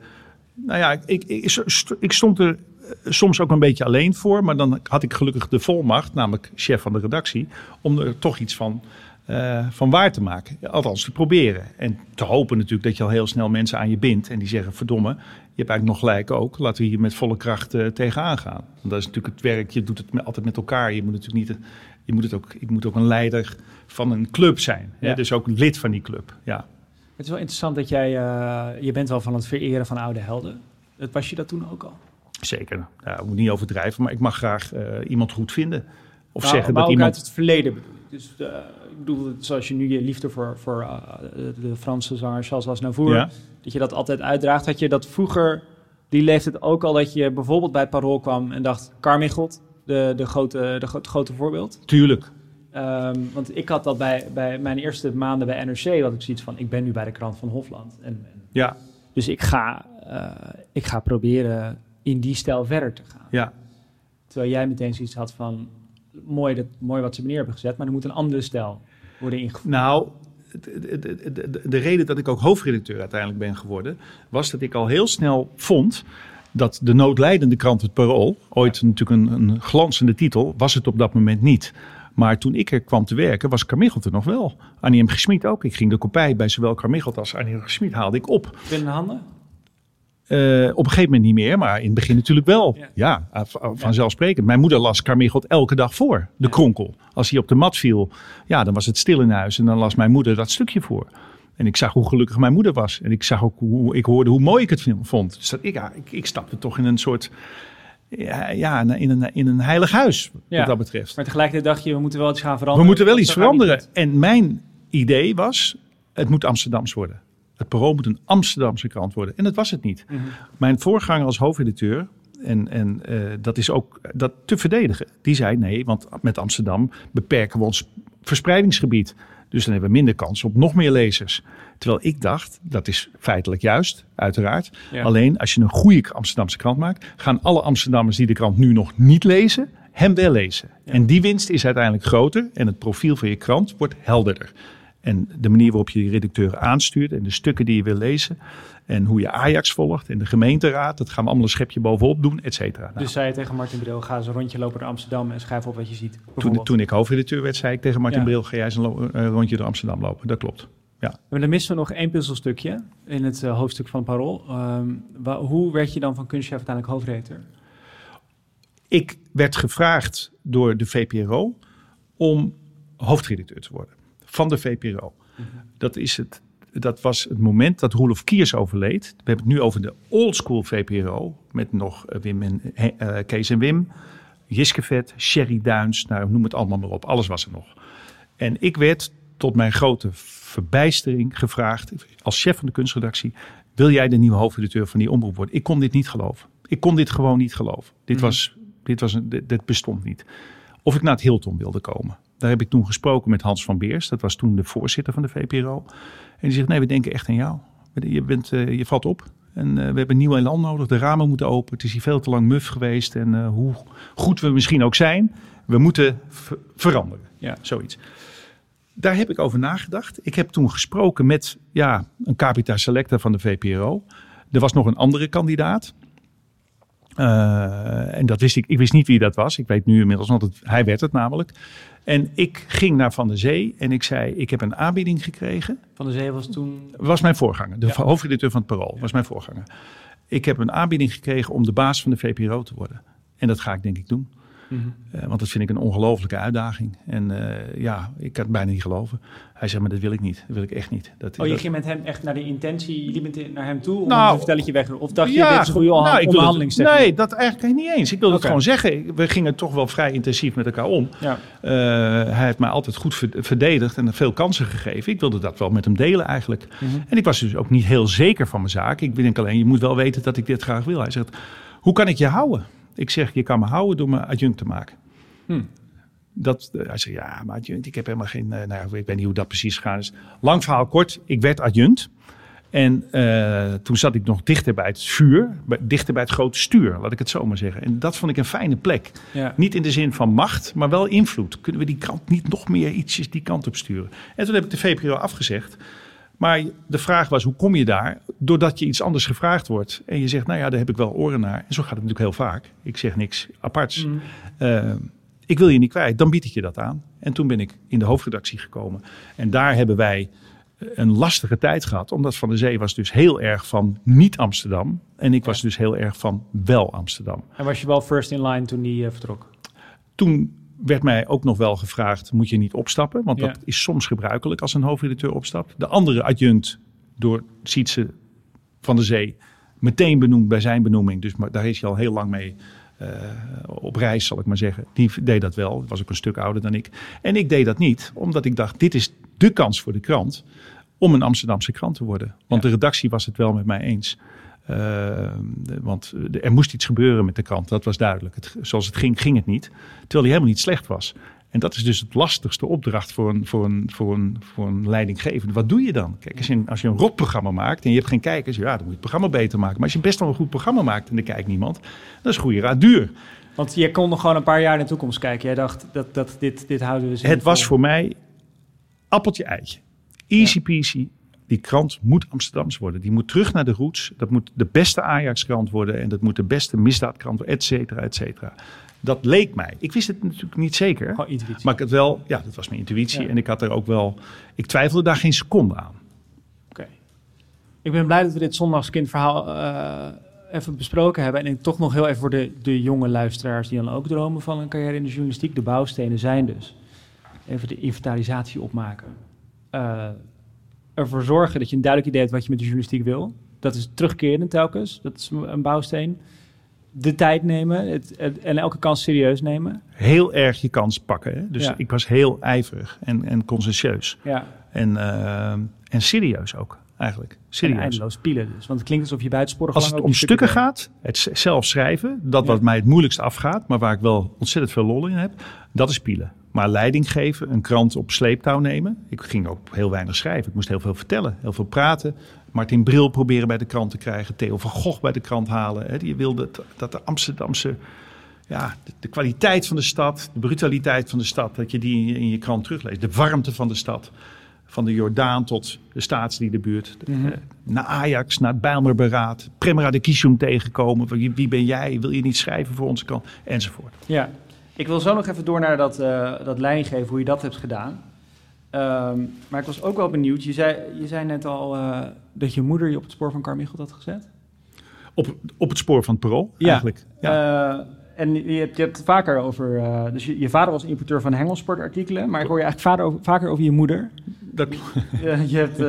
nou ja, ik, ik, ik, stond er soms ook een beetje alleen voor. Maar dan had ik gelukkig de volmacht, namelijk chef van de redactie... om er toch iets van uh, van waar te maken. Althans, te proberen. En te hopen natuurlijk dat je al heel snel mensen aan je bindt. En die zeggen, verdomme, je hebt eigenlijk nog gelijk ook. Laten we hier met volle kracht uh, tegenaan gaan. Want dat is natuurlijk het werk, je doet het altijd met elkaar. Je moet natuurlijk niet, je moet het ook, ik moet ook een leider van een club zijn. Ja. Dus ook een lid van die club, ja. Het is wel interessant dat jij, uh, je bent wel van het vereren van oude helden. Was je dat toen ook al? Zeker. Ja, ik moet niet overdrijven, maar ik mag graag iemand goed vinden. Of nou, zeggen dat iemand... uit het verleden bedoel ik. Dus bedoel, zoals je nu je liefde voor, voor uh, de Franse zanger Charles Aznavour, ja. dat je dat altijd uitdraagt. Had je dat vroeger, die leeftijd ook al, dat je bijvoorbeeld bij het Parool kwam en dacht, Carmichelt, de, de, grote, de, het grote voorbeeld? Tuurlijk. Um, want ik had dat bij, bij mijn eerste maanden bij NRC, wat ik zoiets van, ik ben nu bij de krant van Hofland. En, en ja. Dus ik ga, uh, ik ga proberen in die stijl verder te gaan. Ja. Terwijl jij meteen zoiets had van, mooi, dat, mooi wat ze neer hebben gezet, maar er moet een andere stijl worden ingevoerd? Nou, de, de, de, de, reden dat ik ook hoofdredacteur uiteindelijk ben geworden, was dat ik al heel snel vond dat de noodlijdende krant Het Parool, ooit natuurlijk een, een, glanzende titel, was het op dat moment niet. Maar toen ik er kwam te werken, was Carmichelt er nog wel. Annie M. Gesmied ook. Ik ging de kopij bij zowel Carmichelt als Annie M. Gesmied haalde ik op. Binnen handen? Uh, op een gegeven moment niet meer, maar in het begin natuurlijk wel. Ja, ja vanzelfsprekend. Mijn moeder las Carmichelt elke dag voor, de kronkel. Als hij op de mat viel, ja, dan was het stil in huis en dan las mijn moeder dat stukje voor. En ik zag hoe gelukkig mijn moeder was. En ik zag ook hoe ik hoorde hoe mooi ik het vond. Dus dat, ik, ja, ik, ik stapte toch in een soort. Ja, ja in, een, in een heilig huis, Ja. wat dat betreft. Maar tegelijkertijd dacht je, we moeten wel iets gaan We veranderen. moeten wel iets veranderen. En mijn idee was, het moet Amsterdams worden. Het Parool moet een Amsterdamse krant worden. En dat was het niet. Mhm. Mijn voorganger als hoofdredacteur, en, en eh, dat is ook dat te verdedigen, die zei nee, want met Amsterdam beperken we ons verspreidingsgebied. Dus dan hebben we minder kans op nog meer lezers. Terwijl ik dacht, dat is feitelijk juist, uiteraard. Ja. Alleen als je een goede Amsterdamse krant maakt, gaan alle Amsterdammers die de krant nu nog niet lezen, hem wel lezen. En die winst is uiteindelijk groter en het profiel van je krant wordt helderder. En de manier waarop je die redacteuren aanstuurt en de stukken die je wil lezen. En hoe je Ajax volgt en de gemeenteraad. Dat gaan we allemaal een schepje bovenop doen, et cetera. Nou, Dus zei je tegen Martin Bril, ga eens een rondje lopen door Amsterdam en schrijf op wat je ziet. toen, toen ik hoofdredacteur werd, zei ik tegen Martin Ja. Bril... ga jij eens een eh, rondje door Amsterdam lopen. Dat klopt. Maar dan missen we nog één puzzelstukje in het eh, hoofdstuk van Parool. Wa- hoe werd je dan van kunstchef uiteindelijk hoofdredacteur? Ik werd gevraagd door de VPRO om hoofdredacteur te worden. Van de VPRO. Dat, is het, dat was het moment dat Roelof Kiers overleed. We hebben het nu over de oldschool VPRO. Met nog eh, Wim en, eh, Kees en Wim. Jiske Vet, Sherry Duins. Nou, noem het allemaal maar op. Alles was er nog. En ik werd tot mijn grote verbijstering gevraagd. Als chef van de kunstredactie. Wil jij de nieuwe hoofdredacteur van die omroep worden? Ik kon dit niet geloven. Ik kon dit gewoon niet geloven. Dit, Mhm. was, dit, was een, dit, dit bestond niet. Of ik naar het Hilton wilde komen. Daar heb ik toen gesproken met Hans van Beers. Dat was toen de voorzitter van de VPRO. En die zegt, nee, we denken echt aan jou. Je, bent, eh, je valt op. En eh, we hebben nieuw elan nodig. De ramen moeten open. Het is hier veel te lang muf geweest. En eh, hoe goed we misschien ook zijn, we moeten ver- veranderen. Ja. Zoiets. Daar heb ik over nagedacht. Ik heb toen gesproken met ja, een capita selecta van de VPRO. Er was nog een andere kandidaat. Eh, en dat wist ik. Ik wist niet wie dat was. Ik weet nu inmiddels, want het, hij werd het namelijk. En ik ging naar Van der Zee en ik zei: Ik heb een aanbieding gekregen. Van de Zee was toen... Was mijn voorganger, de Ja. hoofdredacteur van het Parool, was mijn voorganger. Ik heb een aanbieding gekregen om de baas van de VPRO te worden. En dat ga ik denk ik doen. Mhm. Eh, want dat vind ik een ongelofelijke uitdaging. En eh, ja, ik kan het bijna niet geloven. Hij zei, maar dat wil ik niet. Dat wil ik echt niet. Dat, Oh, je dat- ging met hem echt naar de intentie, je liep naar hem toe om Nou, hem te vertellen dat je weg? Of dacht je, dit is goede nou, onderhandelingstechniek? Nee, dat eigenlijk niet eens. Ik wilde het gewoon zeggen. We gingen toch wel vrij intensief met elkaar om. Ja. Eh, hij heeft mij altijd goed ver- verdedigd en veel kansen gegeven. Ik wilde dat wel met hem delen eigenlijk. Mhm. En ik was dus ook niet heel zeker van mijn zaak. Ik denk alleen, je moet wel weten dat ik dit graag wil. Hij zegt, hoe kan ik je houden? Ik zeg, je kan me houden door me adjunct te maken. Hm. Dat, eh, hij zei, ja, maar adjunct, ik heb helemaal geen... eh, nou, ik weet niet hoe dat precies gegaan is. Lang verhaal kort, ik werd adjunct. En eh, toen zat ik nog dichter bij het vuur, bij- dichter bij het grote stuur, laat ik het zo maar zeggen. En dat vond ik een fijne plek. Ja. Niet in de zin van macht, maar wel invloed. Kunnen we die krant niet nog meer ietsjes die kant op sturen? En toen heb ik de VPRO afgezegd. Maar de vraag was, hoe kom je daar? Doordat je iets anders gevraagd wordt. En je zegt, nou ja, daar heb ik wel oren naar. En zo gaat het natuurlijk heel vaak. Ik zeg niks aparts. Mhm. Eh, ik wil je niet kwijt, dan bied ik je dat aan. En toen ben ik in de hoofdredactie gekomen. En daar hebben wij eh, een lastige tijd gehad. Omdat Van der Zee was dus heel erg van niet Amsterdam. En ik was dus heel erg van wel Amsterdam. En was je wel first in line toen die eh, vertrok? Toen werd mij ook nog wel gevraagd, moet je niet opstappen? Want Ja. dat is soms gebruikelijk als een hoofdredacteur opstapt. De andere adjunct door Sietse van der Zee meteen benoemd bij zijn benoeming. Dus maar daar is hij al heel lang mee eh, op reis, zal ik maar zeggen. Die deed dat wel, was ook een stuk ouder dan ik. En ik deed dat niet, omdat ik dacht, dit is de kans voor de krant om een Amsterdamse krant te worden. Want Ja. de redactie was het wel met mij eens. Eh, de- want er moest iets gebeuren met de krant, dat was duidelijk. Het, zoals het ging, ging het niet. Terwijl hij helemaal niet slecht was. En dat is dus het lastigste opdracht voor een, voor een, voor een, voor een leidinggevende. Wat doe je dan? Kijk, als je, een, als je een rotprogramma maakt en je hebt geen kijkers, ja, dan moet je het programma beter maken. Maar als je best wel een goed programma maakt en er kijkt niemand, dan is goede raad duur. Want je kon nog gewoon een paar jaar in de toekomst kijken. Jij dacht, dat, dat, dit, dit houden we zo Het was voor mij appeltje eitje. Easy peasy. Die krant moet Amsterdams worden. Die moet terug naar de roots. Dat moet de beste Ajax-krant worden. En dat moet de beste misdaadkrant worden, et cetera, et cetera. Dat leek mij. Ik wist het natuurlijk niet zeker. Maar ik had wel, ja, dat was mijn intuïtie. Ja. En ik had er ook wel, ik twijfelde daar geen seconde aan. Oké. Ik ben blij dat we dit zondagskindverhaal eh even besproken hebben. En ik toch nog heel even voor de, de jonge luisteraars die dan ook dromen van een carrière in de journalistiek. De bouwstenen zijn dus even de inventarisatie opmaken. Eh, ervoor zorgen dat je een duidelijk idee hebt wat je met de journalistiek wil. Dat is terugkerend telkens. Dat is een bouwsteen. De tijd nemen het, en elke kans serieus nemen. Heel erg je kans pakken. Hè? Dus ik was heel ijverig en, en. Ja. En, uh, en serieus ook eigenlijk. Serieus. En eindeloos pielen dus. Want het klinkt alsof je buitensporig Als het om stukken gaat, het zelf schrijven, dat wat mij het moeilijkst afgaat, maar waar ik wel ontzettend veel lol in heb, dat is pielen. Maar leiding geven, een krant op sleeptouw nemen. Ik ging ook heel weinig schrijven. Ik moest heel veel vertellen, heel veel praten. Martin Bril proberen bij de krant te krijgen. Theo van Gogh bij de krant halen. Je wilde dat de Amsterdamse... Ja, de, kwaliteit van de stad, de brutaliteit van de stad... dat je die in je krant terugleest. De warmte van de stad van de Jordaan tot de staatsliedenbuurt. Mm -hmm. naar Ajax, naar het Bijlmerberaad. Premra de Kishum tegenkomen. Wie, wie, ben jij? Wil je niet schrijven voor onze kant? Enzovoort. Ja, ik wil zo nog even door naar dat, uh, dat leidinggeven, hoe je dat hebt gedaan. Um, maar ik was ook wel benieuwd. Je zei, je zei net al uh, dat je moeder je op het spoor van Carmichael had gezet. Op, op het spoor van het parool, ja. eigenlijk. Ja. Uh, en je hebt, je hebt het vaker over... Uh, dus je, je, vader was importeur van hengelsportartikelen... maar ik hoor je eigenlijk vader over, vaker over je moeder. Dat... (laughs) je hebt...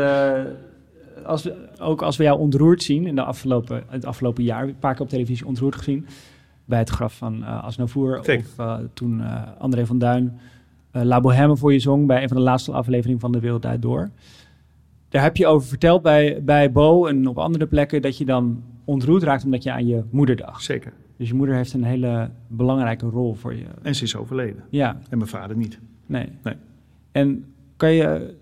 als we, ook als we jou ontroerd zien in de afgelopen, het afgelopen jaar... een paar keer op televisie ontroerd gezien... bij het graf van uh, Asnavoer... of toen André van Duin La Bohème voor je zong bij een van de laatste afleveringen van De Wereld Uit Door. Daar heb je over verteld bij, bij Bo en op andere plekken dat je dan ontroerd raakt omdat je aan je moeder dacht. Zeker. Dus je moeder heeft een hele belangrijke rol voor je. En ze is overleden. Ja. En mijn vader niet. Nee. nee. En kan je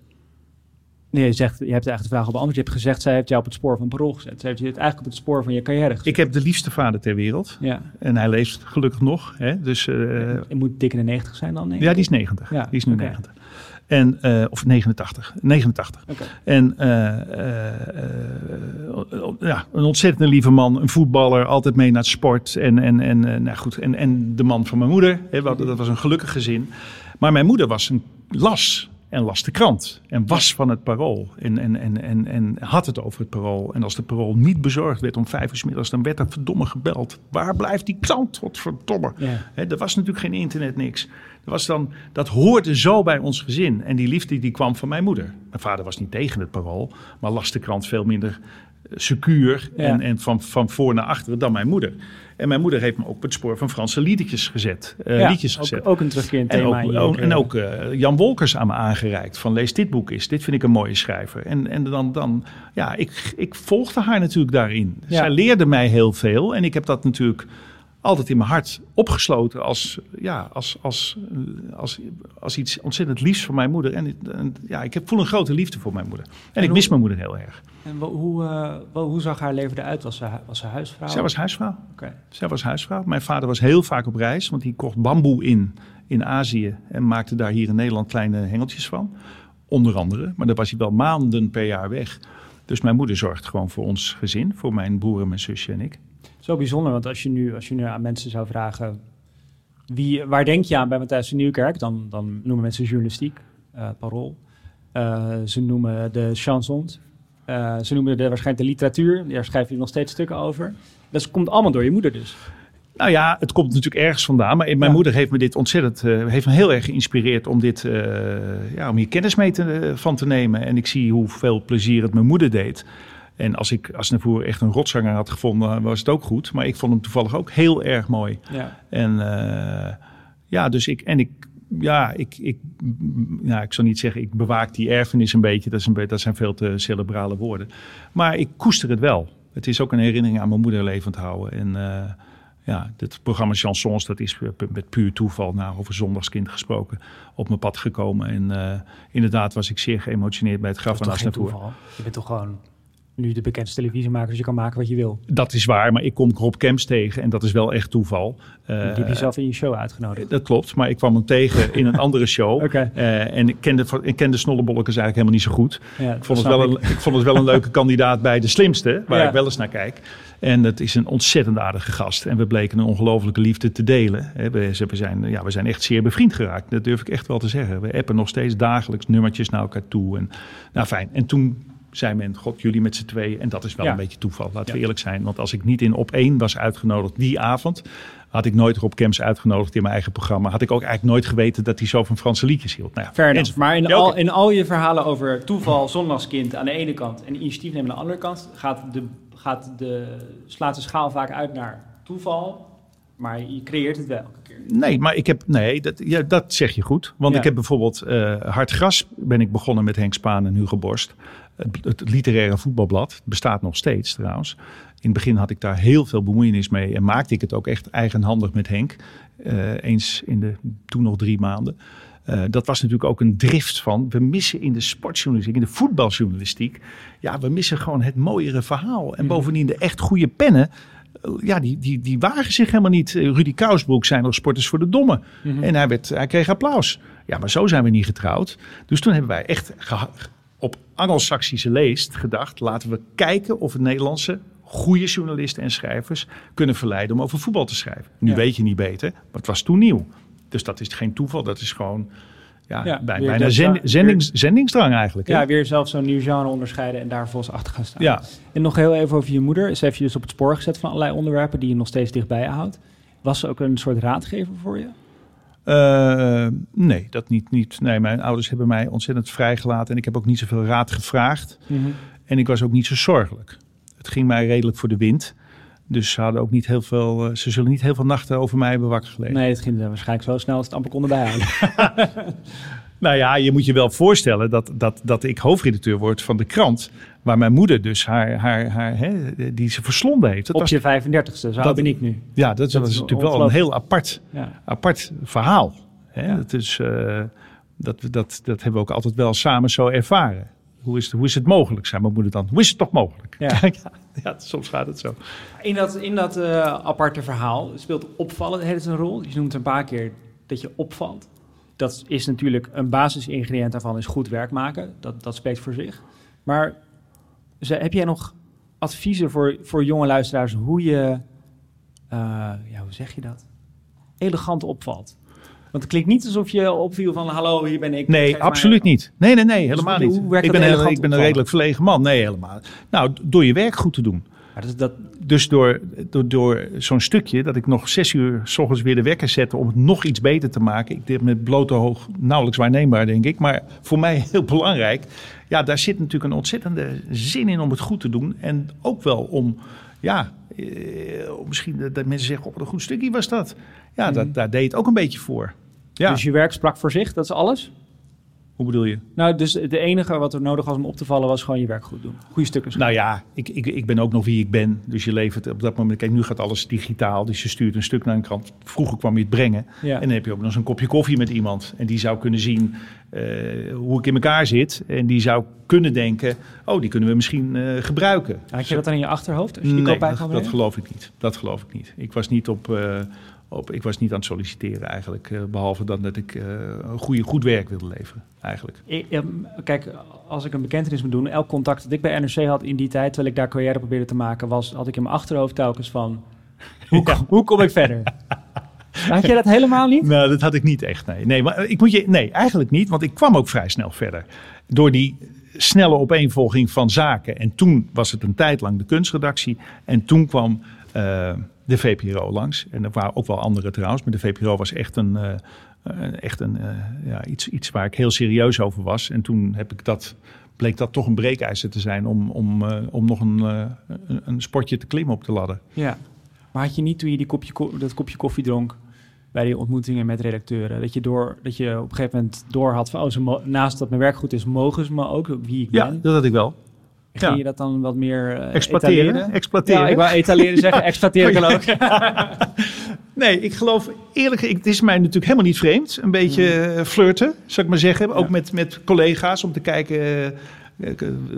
Nee, je, zegt, je hebt eigenlijk de vraag al beantwoord. Je hebt gezegd, zij heeft jou op het spoor van parool gezet. Ze heeft je eigenlijk op het spoor van je carrière gezet. Ik heb de liefste vader ter wereld. Ja. En hij leeft gelukkig nog. Hè? Dus, uh, je moet dik in de 90 zijn dan? Ja, die is 90. Ja, die is nu okay. 90. En, uh, of 89. 89. Okay. En uh, ja, een ontzettend lieve man. Een voetballer. Altijd mee naar het sport. En, en, en, nou goed, en, en de man van mijn moeder. Hè, dat was een gelukkig gezin. Maar mijn moeder was een las en las de krant. En was van het parool. En, en, en, en, en had het over het parool. En als de parool niet bezorgd werd om vijf uur s middags, dan werd er verdomme gebeld. Waar blijft die krant? Wat verdomme. Ja. He, er was natuurlijk geen internet, niks. Er was dan, dat hoorde zo bij ons gezin. En die liefde die kwam van mijn moeder. Mijn vader was niet tegen het parool, maar las de krant veel minder secuur Ja. en, en van, van voor naar achteren dan mijn moeder. En mijn moeder heeft me ook op het spoor van Franse liedjes gezet. eh, Ja, liedjes ook, gezet. ook een terugkerend En thema. in je ook- en carrière. ook eh, Jan Wolkers aan me aangereikt. Van lees dit boek eens. Dit vind ik een mooie schrijver. En, en dan, dan ja, ik, ik volgde haar natuurlijk daarin. Ja. Zij leerde mij heel veel. En ik heb dat natuurlijk altijd in mijn hart opgesloten als, ja, als, als, als, als iets ontzettend liefs voor mijn moeder. En, en ja, ik heb, voel een grote liefde voor mijn moeder. En, ik hoe- mis mijn moeder heel erg. En hoe, eh, hoe zag haar leven eruit? Was ze, was ze huisvrouw? Zij was huisvrouw. Oké. Zij was huisvrouw. Mijn vader was heel vaak op reis, want die kocht bamboe in in Azië en maakte daar hier in Nederland kleine hengeltjes van. Onder andere, maar daar was hij wel maanden per jaar weg. Dus mijn moeder zorgt gewoon voor ons gezin, voor mijn broer en mijn zusje en ik. Zo bijzonder, want als je nu, als je nu aan mensen zou vragen... Wie, waar denk je aan bij Matthijs de Nieuwkerk? Dan, dan noemen mensen journalistiek, eh parool. Eh, ze noemen de chansons. Eh, ze noemen de, waarschijnlijk de literatuur. Daar schrijf je nog steeds stukken over. Dat komt allemaal door je moeder dus. Nou ja, het komt natuurlijk ergens vandaan. Maar mijn Ja. moeder heeft me dit ontzettend, heeft me heel erg geïnspireerd om dit, ja, om hier kennis mee te, van te nemen. En ik zie hoeveel plezier het mijn moeder deed. En als ik als Navour echt een rotzanger had gevonden, was het ook goed. Maar ik vond hem toevallig ook heel erg mooi. Ja. En eh, ja, dus ik, en ik, ja, ik, ik, ja, ik zal niet zeggen, ik bewaak die erfenis een beetje. Dat, is een dat zijn veel te cerebrale woorden. Maar ik koester het wel. Het is ook een herinnering aan mijn moeder levend houden. En eh, ja, dit programma Chansons, dat is met puur toeval, nou, over zondagskind gesproken, op mijn pad gekomen. En eh, inderdaad was ik zeer geëmotioneerd bij het graf van toeval? Je bent toch gewoon nu de bekendste televisiemaker, dus je kan maken wat je wil. Dat is waar, maar ik kom Rob Kemps tegen en dat is wel echt toeval. Eh, die heb je zelf in je show uitgenodigd. Dat klopt, maar ik kwam hem tegen in een andere show. (laughs) Eh, en ik kende, ik kende Snollebollekes eigenlijk helemaal niet zo goed. Ja, Ik vond, het wel snap een, ik vond het wel een leuke (laughs) kandidaat bij de slimste, waar Ja. ik wel eens naar kijk. En het is een ontzettend aardige gast. En we bleken een ongelofelijke liefde te delen. We, zijn, ja, we zijn echt zeer bevriend geraakt. Dat durf ik echt wel te zeggen. We appen nog steeds dagelijks nummertjes naar elkaar toe. En, nou fijn. En toen zei men, god, jullie met z'n tweeën. En dat is wel Ja. een beetje toeval, laten we eerlijk zijn. Want als ik niet in op één was uitgenodigd die avond, had ik nooit Rob Kemps uitgenodigd in mijn eigen programma. Had ik ook eigenlijk nooit geweten dat hij zo van Franse liedjes hield. Nou ja, Fair enough. Maar in, al, in al je verhalen over toeval, zondagskind aan de ene kant en initiatief nemen aan de andere kant, gaat de, gaat de, slaat de schaal vaak uit naar toeval, maar je creëert het wel elke keer. Nee, maar ik heb. Nee, dat, ja, dat zeg je goed. Want Ja. ik heb bijvoorbeeld. eh Hard Gras ben ik begonnen met Henk Spaan en Hugo Borst. Het, het literaire voetbalblad. Bestaat nog steeds trouwens. In het begin had ik daar heel veel bemoeienis mee. En maakte ik het ook echt eigenhandig met Henk. eh, eens in de toen nog drie maanden. Eh, dat was natuurlijk ook een drift van. We missen in de sportjournalistiek, in de voetbaljournalistiek. Ja, we missen gewoon het mooiere verhaal. En bovendien de echt goede pennen. eh, Ja, die, die, die wagen zich helemaal niet. Rudy Kousbroek zijn nog sporters voor de domme. En hij, werd, hij kreeg applaus. Ja, maar zo zijn we niet getrouwd. Dus toen hebben wij echt Anglo-Saxische leest gedacht... laten we kijken of we Nederlandse goede journalisten en schrijvers... kunnen verleiden om over voetbal te schrijven. Nu Ja. weet je niet beter, maar het was toen nieuw. Dus dat is geen toeval, dat is gewoon... Ja, Ja, bij- bijna zend- weer- zendings, zendingsdrang eigenlijk. hè? Ja, weer zelf zo'n nieuw genre onderscheiden en daar volgens achter gaan staan. Ja. En nog heel even over je moeder. Ze heeft je dus op het spoor gezet van allerlei onderwerpen die je nog steeds dichtbij houdt. Was ze ook een soort raadgever voor je? Eh, nee, dat niet, niet. Nee, mijn ouders hebben mij ontzettend vrijgelaten. En ik heb ook niet zoveel raad gevraagd. En ik was ook niet zo zorgelijk. Het ging mij redelijk voor de wind. Dus ze, hadden ook niet heel veel, eh, ze zullen niet heel veel nachten over mij hebben wakker gelegen. Nee, het ging waarschijnlijk zo snel als het amper konden bijhouden. (laughs) Nou ja, je moet je wel voorstellen dat, dat, dat ik hoofdredacteur word van de krant. Waar mijn moeder dus haar, haar, haar hè, die ze verslonden heeft. Dat Op was, je 35ste, zo dat- ben ik nu. ja, dat, dat was is natuurlijk wel een heel apart, Ja. apart verhaal. Hè? Ja. Dat, is, eh, dat, dat, dat hebben we ook altijd wel samen zo ervaren. Hoe is, het, hoe is het mogelijk, zei mijn moeder dan? Hoe is het toch mogelijk? Ja. ja, soms gaat het zo. In dat, in dat eh, aparte verhaal speelt opvallen een rol. Je noemt een paar keer dat je opvalt. Dat is natuurlijk een basisingrediënt daarvan is goed werk maken. Dat, dat spreekt voor zich. Maar heb jij nog adviezen voor, voor jonge luisteraars hoe je, eh, ja, hoe zeg je dat? Elegant opvalt. Want het klinkt niet alsof je opviel van hallo, hier ben ik. Nee, mij- absoluut niet. Nee, nee, nee, helemaal hoe- niet. ik, ben elegant ik ben een redelijk verlegen man. Nee, helemaal. Nou, door je werk goed te doen. Maar dat, dat, Dus door, door, door zo'n stukje dat ik nog zes uur s ochtends weer de wekker zette om het nog iets beter te maken. Ik deed met blote hoog nauwelijks waarneembaar, denk ik. Maar voor mij (laughs) heel belangrijk. Ja, daar zit natuurlijk een ontzettende zin in om het goed te doen. En ook wel om, ja, eh, misschien dat, mensen zeggen, oh, een goed stukje was dat. Ja, dat, daar deed het ook een beetje voor. Ja, Dus je werk sprak voor zich, dat is alles? Hoe bedoel je? Nou, dus het enige wat er nodig was om op te vallen was gewoon je werk goed doen. Goede stukken. Nou ja, ik, ik, ik ben ook nog wie ik ben. Dus je levert op dat moment. Kijk, nu gaat alles digitaal. Dus je stuurt een stuk naar een krant. Vroeger kwam je het brengen. Ja. En dan heb je ook nog eens een kopje koffie met iemand. En die zou kunnen zien eh, hoe ik in elkaar zit. En die zou kunnen denken: oh, die kunnen we misschien eh, gebruiken. Had je dat dan in je achterhoofd? Als je die Nee, dat, geloof ik niet. Dat geloof ik niet. Ik was niet op. eh, op ik was niet aan het solliciteren eigenlijk. eh, behalve dan dat ik eh, een goede, goed werk wilde leveren. Eigenlijk. Ik- kijk, als ik een bekentenis moet doen, elk contact dat ik bij NRC had in die tijd, terwijl ik daar carrière probeerde te maken, was, had ik in mijn achterhoofd telkens van, (laughs) hoe, Ja. hoe kom ik verder? (laughs) Had je dat helemaal niet? Nou, dat had ik niet echt. Nee, nee, maar ik moet je, nee, eigenlijk niet, want ik kwam ook vrij snel verder. Door die snelle opeenvolging van zaken. En toen was het een tijd lang de kunstredactie. En toen kwam eh, de VPRO langs. En er waren ook wel andere trouwens, maar de VPRO was echt een. eh, echt een, eh, ja, iets, iets waar ik heel serieus over was. En toen heb ik dat, bleek dat toch een breekijzer te zijn om, om, eh, om nog een, een, een sportje te klimmen op de ladder. Ja. Maar had je niet toen je die kopje, ko- dat kopje koffie dronk bij die ontmoetingen met redacteuren, dat je, door, dat je op een gegeven moment door had van, oh, ze naast dat mijn werk goed is, mogen ze me ook wie ik Ja, ben? dat had ik wel. Ging ja. je dat dan wat meer eh, Exploiteren. etaleren? Exploiteren. Ja, ik wou etaleren zeggen, (laughs) exploiteren kan ook. (laughs) Nee, ik geloof eerlijk, ik, het is mij natuurlijk helemaal niet vreemd. Een beetje eh, flirten, zou ik maar zeggen. Ook Ja. met, met collega's om te kijken, eh,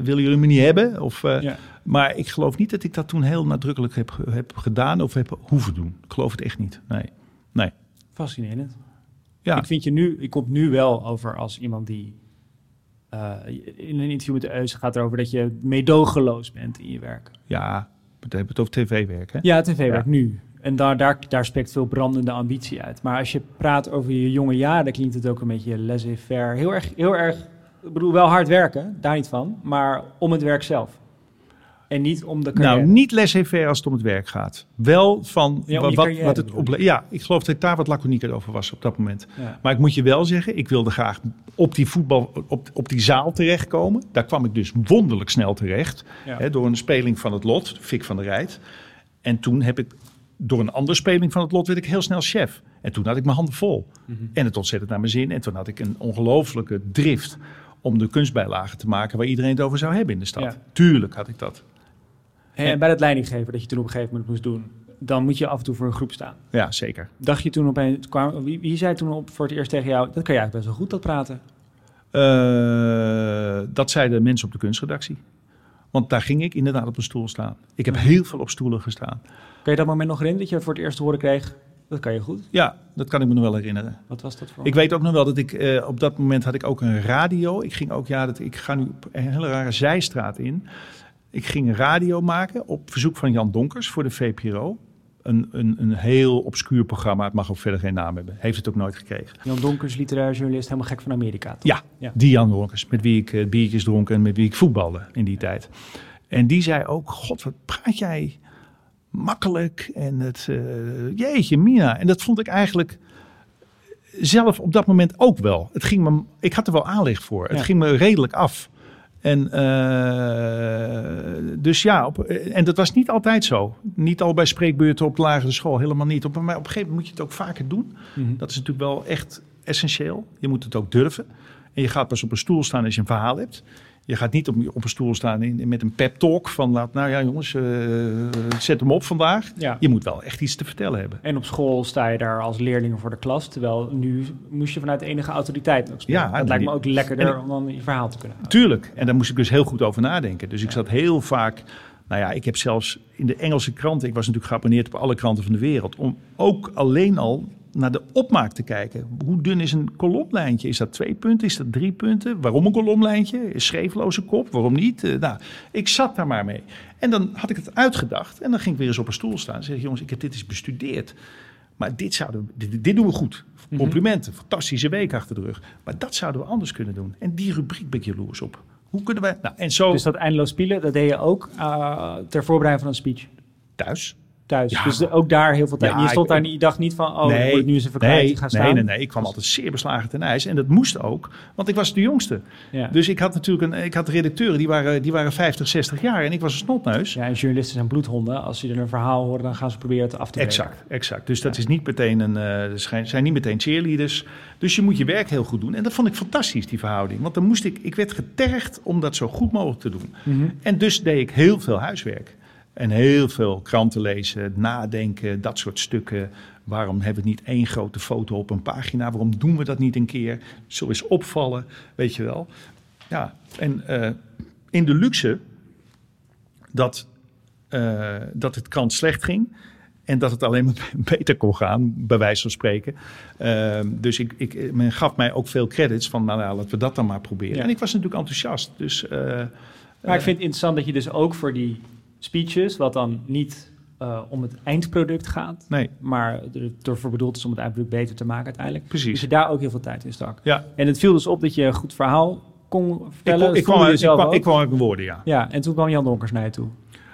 willen jullie me niet hebben? Of, Ja. Maar ik geloof niet dat ik dat toen heel nadrukkelijk heb, heb gedaan of heb hoeven doen. Ik geloof het echt niet. Nee. nee. Fascinerend. Ja. Ik vind je nu, je komt nu wel over als iemand die eh, in een interview met de Eus gaat erover dat je meedogenloos bent in je werk. ja, we hebben het over tv-werk. Hè? Ja, tv-werk Ja. nu. En daar, daar, daar spreekt veel brandende ambitie uit. Maar als je praat over je jonge jaren, klinkt het ook een beetje laissez-faire. Heel erg, heel erg Ik bedoel, wel hard werken, daar niet van, maar om het werk zelf. En niet om de carrière. Nou, niet laissez-faire als het om het werk gaat. Wel van Ja, wat, carrière wat het Ja, ik geloof dat ik daar wat laconieker over was op dat moment. Ja. Maar ik moet je wel zeggen, ik wilde graag op die voetbal, op, op die zaal terechtkomen. Daar kwam ik dus wonderlijk snel terecht. Ja. Hè, door een speling van het lot, Fik van der Rijt. En toen heb ik, door een andere speling van het lot, werd ik heel snel chef. En toen had ik mijn handen vol. Mhm. En het ontzettend naar mijn zin. En toen had ik een ongelofelijke drift om de kunstbijlagen te maken waar iedereen het over zou hebben in de stad. Ja. Tuurlijk had ik dat. En bij dat leidinggeven dat je toen op een gegeven moment moest doen, dan moet je af en toe voor een groep staan. Ja, zeker. Dacht je toen opeens, kwam, wie, wie zei toen op, voor het eerst tegen jou, dat kan je eigenlijk best wel goed, dat praten? Eh, dat zeiden mensen op de kunstredactie. Want daar ging ik inderdaad op een stoel staan. Ik heb heel veel op stoelen gestaan. Kan je dat moment nog herinneren dat je voor het eerst te horen kreeg, dat kan je goed? Ja, dat kan ik me nog wel herinneren. Wat was dat voor? Ik weet ook nog wel dat ik eh, op dat moment had ik ook een radio. Ik ging ook, ja, dat, ik ga nu op een hele rare zijstraat in. Ik ging radio maken op verzoek van Jan Donkers voor de VPRO. Een, een, een heel obscuur programma. Het mag ook verder geen naam hebben. Heeft het ook nooit gekregen. Jan Donkers, literair journalist, helemaal gek van Amerika. toch? Ja, Ja. die Jan Donkers. Met wie ik eh, biertjes dronk en met wie ik voetbalde in die tijd. En die zei ook, god, wat praat jij makkelijk. En het, eh, jeetje, Mina. En dat vond ik eigenlijk zelf op dat moment ook wel. Het ging me, ik had er wel aanleg voor. Het ging me redelijk af. En eh, dus ja, op, en dat was niet altijd zo. Niet al bij spreekbeurten op de lagere school, helemaal niet. Op, maar op een gegeven moment moet je het ook vaker doen. Mhm. Dat is natuurlijk wel echt essentieel. Je moet het ook durven. En je gaat pas op een stoel staan als je een verhaal hebt. Je gaat niet op, op een stoel staan in, met een pep talk van laat, nou ja jongens, eh, zet hem op vandaag. Ja. Je moet wel echt iets te vertellen hebben. En op school sta je daar als leerling voor de klas, terwijl nu moest je vanuit enige autoriteit ook spelen. Ja, dat lijkt me ook lekkerder ik- om dan je verhaal te kunnen houden. Tuurlijk. En daar moest ik dus heel goed over nadenken. Dus ik zat heel vaak. Nou ja, ik heb zelfs in de Engelse kranten. Ik was natuurlijk geabonneerd op alle kranten van de wereld. Om ook alleen al naar de opmaak te kijken. Hoe dun is een kolomlijntje? Is dat twee punten? Is dat drie punten? Waarom een kolomlijntje? Schreefloze kop? Waarom niet? Eh, nou, ik zat daar maar mee. En dan had ik het uitgedacht. En dan ging ik weer eens op een stoel staan. En zeg ik, jongens, ik heb dit eens bestudeerd. Maar dit, zouden we, dit, dit doen we goed. Complimenten, fantastische week achter de rug. Maar dat zouden we anders kunnen doen. En die rubriek ben ik jaloers op. Hoe kunnen wij... Nou, en zo Dus dat eindeloos spelen, dat deed je ook uh, ter voorbereiding van een speech thuis. Thuis. Ja, dus ook daar heel veel tijd. Ja, je stond ik- daar niet, je dacht niet van, oh, nee, moet ik nu eens even nee, gaan nee, staan. nee, nee. Ik kwam altijd zeer beslagen ten ijs. En dat moest ook, want ik was de jongste. Ja. Dus ik had natuurlijk een, ik had redacteuren die waren, die waren 50, 60 jaar. En ik was een snotneus. ja, en journalisten zijn bloedhonden. Als ze er een verhaal horen, dan gaan ze proberen het af te breken. Exact, exact. Dus dat is niet meteen een, zijn, zijn niet meteen cheerleaders. Dus je moet je werk heel goed doen. En dat vond ik fantastisch, die verhouding. Want dan moest ik, ik werd getergd om dat zo goed mogelijk te doen. Mhm. En dus deed ik heel veel huiswerk. En heel veel kranten lezen, nadenken, dat soort stukken. Waarom hebben we niet één grote foto op een pagina? Waarom doen we dat niet een keer? Zo eens opvallen, weet je wel. Ja, en eh, in de luxe dat, eh, dat het krant slecht ging. En dat het alleen maar (laughs) beter kon gaan, bij wijze van spreken. Ehm, dus ik, ik, men gaf mij ook veel credits van, nou ja, laten we dat dan maar proberen. Ja. En ik was natuurlijk enthousiast. Dus, eh, Maar ik vind het interessant dat je dus ook voor die speeches, wat dan niet eh, om het eindproduct gaat, nee, maar er ervoor bedoeld is om het eindproduct beter te maken uiteindelijk. precies. Dus je daar ook heel veel tijd in stak. Ja, En het viel dus op dat je een goed verhaal kon vertellen. ik, kwam, ik, kwam, ik kwam uit mijn woorden, ja. Ja, en toen kwam Jan Donkers naar je toe.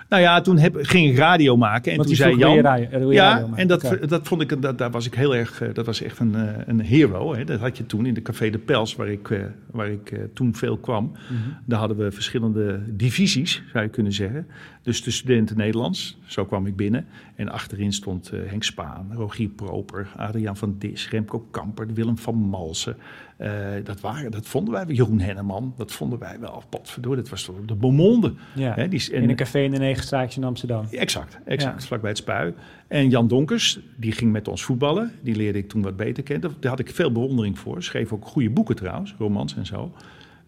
Nou ja, toen heb, ging ik radio maken. En Want toen zei Jan... radio- ja, radio en dat, dat vond ik, dat, daar was ik heel erg, eh, dat was echt een, eh, een hero. Hè. Dat had je toen in de Café de Pels, waar ik, eh, waar ik toen veel kwam. Mhm. Daar hadden we verschillende divisies, zou je kunnen zeggen. Dus de studenten Nederlands, zo kwam ik binnen. En achterin stond Henk Spaan, Rogier Proper, Adriaan van Dis, Remco Kamper, Willem van Malsen. Eh, dat, waren, dat vonden wij, Jeroen Henneman, dat vonden wij wel, potverdorie, dat was de Beaumonde. Ja, Hè, die, en- in een café in de Negenstraatjes in Amsterdam. Exact, exact. Ja. Vlakbij het Spui. En Jan Donkers, die ging met ons voetballen. Die leerde ik toen wat beter kennen. Daar had ik veel bewondering voor. Schreef ook goede boeken trouwens, romans en zo.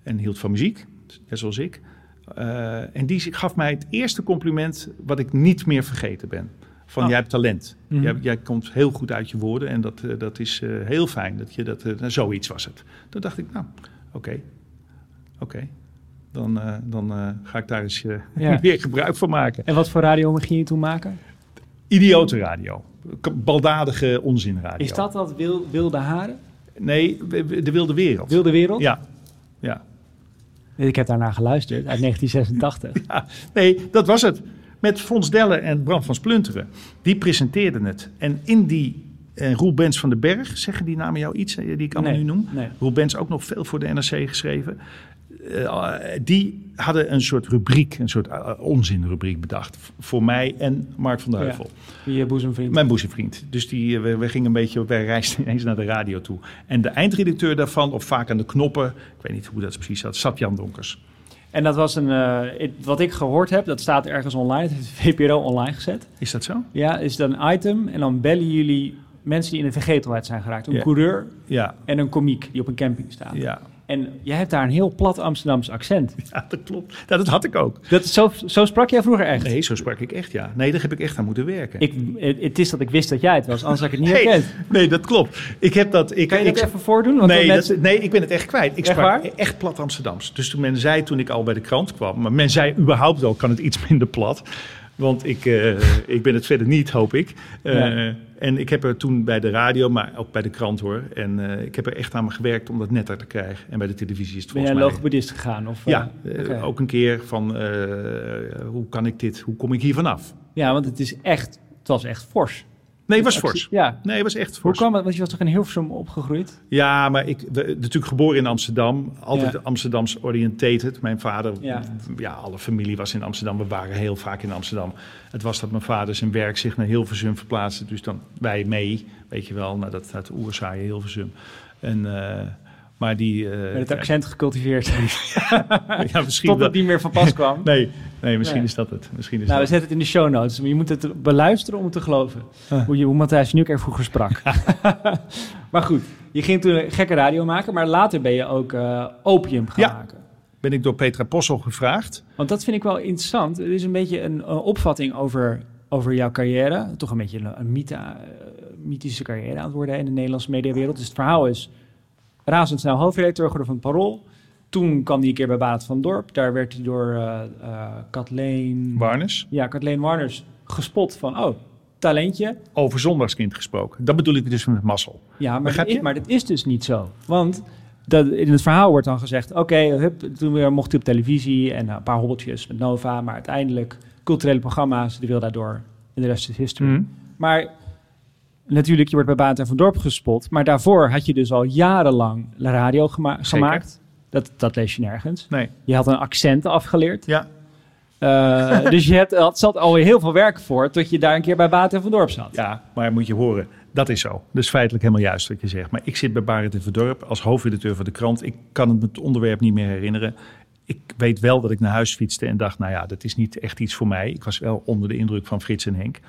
En hield van muziek, net zoals ik. Eh, en die gaf mij het eerste compliment wat ik niet meer vergeten ben. Van Oh. jij hebt talent. Mhm. jij, jij komt heel goed uit je woorden. En dat, eh, dat is eh, heel fijn. Dat je dat, eh, nou, zoiets was het. Toen dacht ik, nou, oké. Oké. Dan, dan ga ik daar eens Ja. (laughs) weer gebruik van maken. En wat voor radio ging je toen maken? Idiote radio. Baldadige onzinradio. Is dat dat wil, wilde haren? Nee, de wilde wereld. Wilde wereld? Ja. ja. Ik heb daarna geluisterd uit 1986. (laughs) Ja, nee, dat was het. Met Fons Delle en Bram van Splunteren. Die presenteerden het. En in die... En Roel Bens van den Berg, zeggen die namen jou iets, eh, die ik allemaal Nee, nu noem? nee. Roel Bens ook nog veel voor de NRC geschreven. Eh, die hadden een soort rubriek, een soort eh, onzinrubriek bedacht. Voor mij en Mark van der Ja. Heuvel. Je boezemvriend. Mijn boezemvriend. Dus die, eh, we, we gingen een beetje, wij reisden (laughs) ineens naar de radio toe. En de eindredacteur daarvan, of vaak aan de knoppen, ik weet niet hoe dat precies zat, zat Jan Donkers. En dat was een, eh, wat ik gehoord heb, dat staat ergens online. Het heeft VPRO online gezet. Is dat zo? Ja, is dan een item en dan bellen jullie mensen die in de vergetelheid zijn geraakt. Een coureur Ja, en een komiek die op een camping staat. ja. En jij hebt daar een heel plat Amsterdams accent. (laughs) ja dat klopt. Ja, dat had ik ook. Dat zo, zo sprak jij vroeger echt. Nee, zo sprak ik echt, ja. Nee, daar heb ik echt aan moeten werken. Ik, het, is dat ik wist dat jij het was, anders had ik het niet nee, herkend. nee, dat klopt. Ik heb dat... Ik, Kan je ik, dat even voordoen? Want nee, dat- nee, ik ben het echt kwijt. Ik Echt sprak waar? echt plat Amsterdams. Dus toen men zei, toen ik al bij de krant kwam... maar men zei überhaupt al, kan het iets minder plat. Want ik, eh, ik ben het verder niet, hoop ik. Eh, Ja. En ik heb er toen bij de radio, maar ook bij de krant hoor... en eh, ik heb er echt aan me gewerkt om dat netter te krijgen. En bij de televisie is het ben jij volgens een mij... logopedist gegaan? Of, Ja, ook een keer van hoe kan ik dit, hoe kom ik hier vanaf? ja, want het is echt, het was echt fors. Nee, het was fors. Ja. Nee, het was echt Hoe fors. kwam het? Want je was toch in Hilversum opgegroeid? Ja, maar ik we- natuurlijk geboren in Amsterdam. Altijd Ja. Amsterdams oriëntated. Mijn vader, Ja. ja. alle familie was in Amsterdam. We waren heel vaak in Amsterdam. Het was dat mijn vader zijn werk zich naar Hilversum verplaatste. Dus dan wij mee, weet je wel, naar dat, dat oerzaaie Hilversum. En, eh, maar die... eh, Met het accent gecultiveerd. (laughs) ja, misschien Tot wel. het niet meer van pas kwam. (laughs) Nee, nee, misschien Nee. is dat het. Misschien is Nou, we dat zetten het in de show notes. Maar je moet het beluisteren om het te geloven. Ah. Hoe, je, hoe Matthijs nu even vroeger sprak. (laughs) maar goed, je ging toen een gekke radio maken. Maar later ben je ook eh, opium gaan Ja. maken. ben ik door Petra Possel gevraagd. Want dat vind ik wel interessant. Er is een beetje een, een opvatting over, over jouw carrière. Toch een beetje een, mythe, eh, mythische carrière aan het worden in de Nederlandse mediawereld. Dus het verhaal is razendsnel hoofdredacteur geworden van het Parool. Toen kwam hij een keer bij Baat van Dorp. Daar werd hij door eh eh, Kathleen... Warnes. Ja, Kathleen Warners gespot van... Oh, talentje. Over zondagskind gesproken. Dat bedoel ik dus met mazzel. Ja, maar, dat is, maar dat is dus niet zo. Want dat, in het verhaal wordt dan gezegd... Oké, toen weer mocht hij op televisie en een paar hobbeltjes met Nova... maar uiteindelijk culturele programma's, die wil daardoor... en de rest is history. Mhm. Maar natuurlijk, je wordt bij Baat en van Dorp gespot... maar daarvoor had je dus al jarenlang radio gema- Zeker. gemaakt. Dat, dat lees je nergens. Nee. Je had een accent afgeleerd. Ja, Eh, dus je hebt, had, zat alweer heel veel werk voor... tot je daar een keer bij Baat en van Dorp zat. Ja, maar moet je horen, dat is zo. Dat is feitelijk helemaal juist wat je zegt. Maar ik zit bij Barend in Verdorp als hoofdredacteur van de krant. Ik kan het, het onderwerp niet meer herinneren. Ik weet wel dat ik naar huis fietste en dacht, nou ja, dat is niet echt iets voor mij. Ik was wel onder de indruk van Frits en Henk.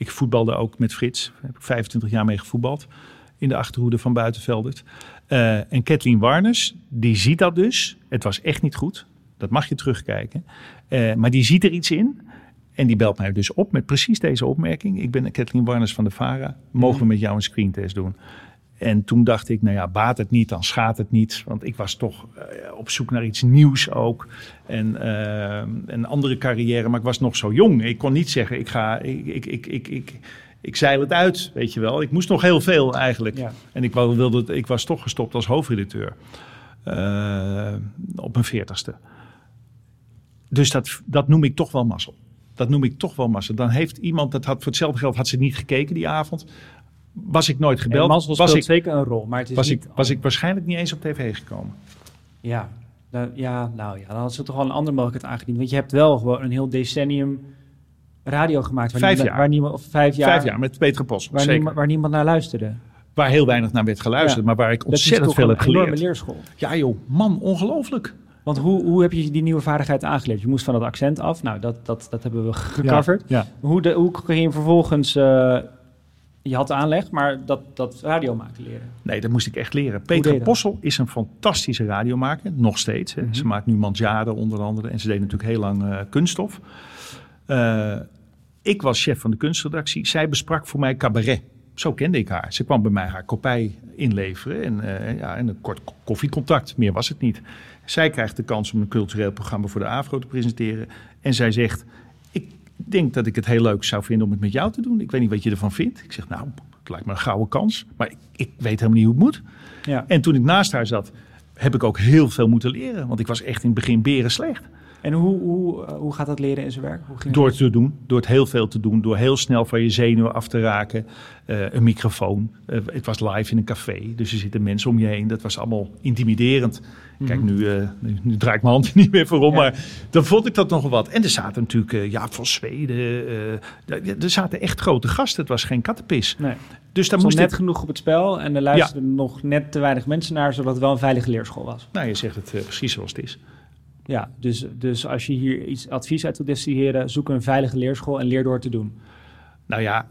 Ik voetbalde ook met Frits. Daar heb ik 25 jaar mee gevoetbald. In de achterhoede van Buitenveldert. Eh, en Kathleen Warners, die ziet dat dus. Het was echt niet goed. Dat mag je terugkijken. Eh, maar die ziet er iets in. En die belt mij dus op met precies deze opmerking. Ik ben Kathleen Warners van de VARA. Mogen we met jou een screentest doen? En toen dacht ik, nou ja, baat het niet, dan schaadt het niet. Want ik was toch eh, op zoek naar iets nieuws ook. En eh, een andere carrière, maar ik was nog zo jong. Ik kon niet zeggen, ik ga, ik, ik, ik, ik, ik, ik zeil het uit, weet je wel. Ik moest nog heel veel eigenlijk. Ja. En ik, wilde, ik was toch gestopt als hoofdredacteur. Eh, op mijn veertigste. Dus dat, dat noem ik toch wel mazzel. Dat noem ik toch wel mazzel. Dan heeft iemand, dat had voor hetzelfde geld had ze niet gekeken die avond. Was ik nooit En gebeld. was ik, zeker een rol, maar het is was, niet... ik, was ik waarschijnlijk niet eens op tv gekomen. Ja, nou, ja, nou ja, dan had ze toch wel een andere mogelijkheid aangediend. Want je hebt wel gewoon een heel decennium radio gemaakt. Waar Vijf niemand, jaar. Waar niemand, of vijf jaar. Vijf jaar met Peter Pos. Waar, waar niemand naar luisterde. Waar heel weinig naar werd geluisterd, Ja. maar waar ik Dat is ontzettend veel heb geleerd. leerschool. Ja joh, man, ongelooflijk. Want hoe, hoe heb je die nieuwe vaardigheid aangeleerd? Je moest van dat accent af. Nou, dat, dat, dat hebben we gecoverd. Ja. Hoe, de, hoe ging je vervolgens... eh, je had de aanleg, maar dat, dat radio maken leren. Nee, dat moest ik echt leren. Petra dat? Possel is een fantastische radiomaker, nog steeds. Hè. Mhm. Ze maakt nu Mandjaren onder andere en ze deed natuurlijk heel lang eh, kunststof. Eh, ik was chef van de kunstredactie. Zij besprak voor mij cabaret. Zo kende ik haar. Ze kwam bij mij haar kopij inleveren en, eh, ja, en een kort koffiecontact. Meer was het niet. Zij krijgt de kans om een cultureel programma voor de AVRO te presenteren. En zij zegt, denk dat ik het heel leuk zou vinden om het met jou te doen. Ik weet niet wat je ervan vindt. Ik zeg, nou, het lijkt me een gouden kans. Maar ik, ik weet helemaal niet hoe het moet. Ja. En toen ik naast haar zat, heb ik ook heel veel moeten leren. Want ik was echt in het begin beren slecht. En hoe, hoe, eh, hoe gaat dat leren in zijn werk? Hoe ging Door het te doen, door het heel veel te doen, door heel snel van je zenuwen af te raken. Eh, een microfoon. Eh, het was live in een café, dus er zitten mensen om je heen. Dat was allemaal intimiderend. Kijk, nu, eh, nu, nu draai ik mijn hand niet meer voor om, Ja. maar dan vond ik dat nog wat. En er zaten natuurlijk uh, Jaap van Zweden. eh, er- zaten echt grote gasten. Het was geen kattenpis. Nee. Dus daar moest net ik... genoeg op het spel en er luisterden nog net te weinig mensen naar, zodat het wel een veilige leerschool was. Nou, je zegt het eh, precies zoals het is. Ja, dus, dus als je hier iets advies uit wil destilleren, zoek een veilige leerschool en leer door te doen. Nou ja,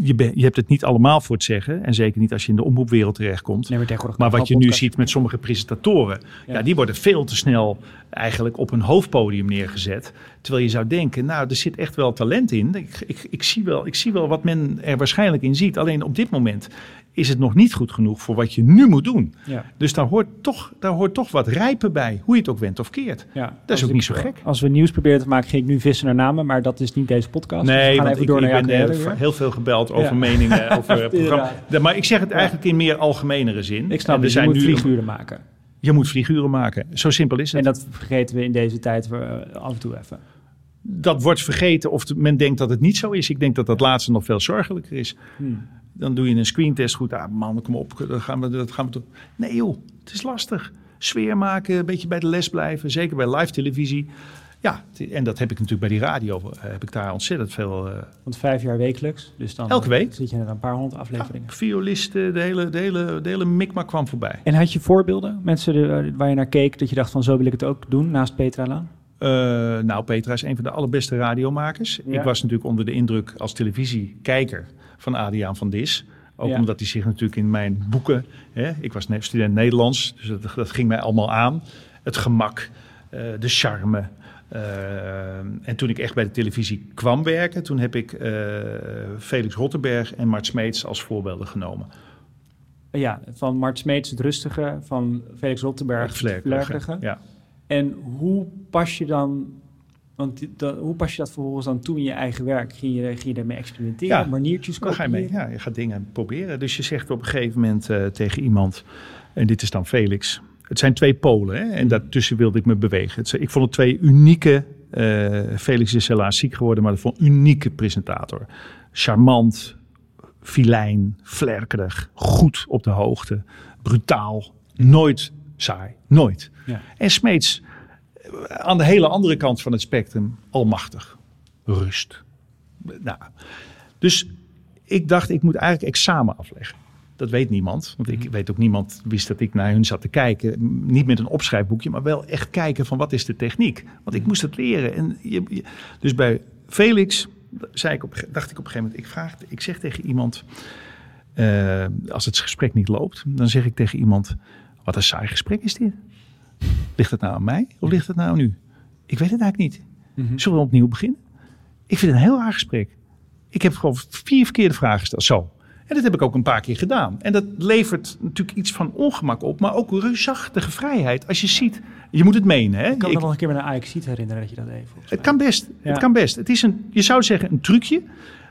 je, ben- je hebt het niet allemaal voor het zeggen. En zeker niet als je in de omroepwereld terechtkomt. Nee, maar wat je nu ziet met sommige presentatoren, Ja. ja. die worden veel te snel eigenlijk op een hoofdpodium neergezet. Terwijl je zou denken, nou, er zit echt wel talent in. Ik, ik, ik, zie wel, ik zie wel wat men er waarschijnlijk in ziet. Alleen op dit moment is het nog niet goed genoeg voor wat je nu moet doen. Ja. Dus daar hoort toch, daar hoort toch wat rijpen bij, hoe je het ook went of keert. Ja, Dat is ook ik- niet zo gek. Als we nieuws proberen te maken, ging ik nu vissen naar namen, maar dat is niet deze podcast. Dus we Nee, gaan want even ik, door ik naar ben eh, weer. heel veel gebeld over Ja. meningen, (laughs) over programma. Maar ik zeg het eigenlijk in meer algemenere zin. Ik snap En er het, je zijn moet nu- vlieguren maken. Je moet vlieguren maken. Zo simpel is het. En dat vergeten we in deze tijd eh, af en toe even. Dat wordt vergeten of men denkt dat het niet zo is. Ik denk dat dat laatste nog veel zorgelijker is. Hmm. Dan doe je een screentest goed. Ah man, kom op, dan gaan we, dat gaan we toch. Nee joh, het is lastig. Sfeer maken, een beetje bij de les blijven. Zeker bij live televisie. Ja, en dat heb ik natuurlijk bij die radio. eh, heb ik daar ontzettend veel... eh Want vijf jaar wekelijks, dus dan Elke eh, week. zit je naar een paar honderd afleveringen. violisten, de hele, de, hele, de hele mikmak kwam voorbij. En had je voorbeelden, mensen er- waar je naar keek, dat je dacht van zo wil ik het ook doen, naast Petra Laan? Eh, nou, Petra is een van de allerbeste radiomakers. Ja. Ik was natuurlijk onder de indruk als televisiekijker van Adriaan van Dis. Ook Ja. omdat hij zich natuurlijk in mijn boeken... Hè, ik was student Nederlands, dus dat, dat ging mij allemaal aan. Het gemak, eh, de charme. eh, en toen ik echt bij de televisie kwam werken... toen heb ik Felix Rottenberg en Mart Smeets als voorbeelden genomen. Ja, van Mart Smeets het rustige, van Felix Rottenberg het vlerkerige. Ja. En hoe pas je dan, want dat, hoe pas je dat vervolgens dan toe in je eigen werk? Ging je, ging je daarmee experimenteren, Ja, maniertjes Dan ga je mee. kopiëren? Ja, je gaat dingen proberen. Dus je zegt op een gegeven moment eh, tegen iemand, en dit is dan Felix. Het zijn twee polen hè, en daartussen wilde ik me bewegen. Het, ik vond het twee unieke, eh, Felix is helaas ziek geworden, maar dat vond een unieke presentator. Charmant, filijn, vlerkerig, goed op de hoogte, brutaal, nooit saai, nooit. Ja. En Smeets, eh, aan de hele andere kant van het spectrum, almachtig, rust. Nou, dus ik dacht, ik moet eigenlijk examen afleggen. Dat weet niemand. Want ik weet ook niemand wist dat ik naar hun zat te kijken. Niet met een opschrijfboekje, maar wel echt kijken van wat is de techniek. Want ik moest het leren. En je, je- dus bij Felix zei ik op, dacht ik op een gegeven moment, ik, vraag, ik zeg tegen iemand, eh, als het gesprek niet loopt, dan zeg ik tegen iemand, wat een saai gesprek is dit. Ligt het nou aan mij of ligt het nou aan u? Ik weet het eigenlijk niet. Mhm. Zullen we opnieuw beginnen? Ik vind het een heel raar gesprek. Ik heb gewoon vier verkeerde vragen gesteld. Zo. En dat heb ik ook een paar keer gedaan. En dat levert natuurlijk iets van ongemak op, maar ook reusachtige vrijheid. Als je ziet, je moet het menen. Hè? Ik kan me Ik- nog een keer met een ajax herinneren dat je dat volgens het kan best. Ja. Het kan best. Het is een, je zou zeggen een trucje.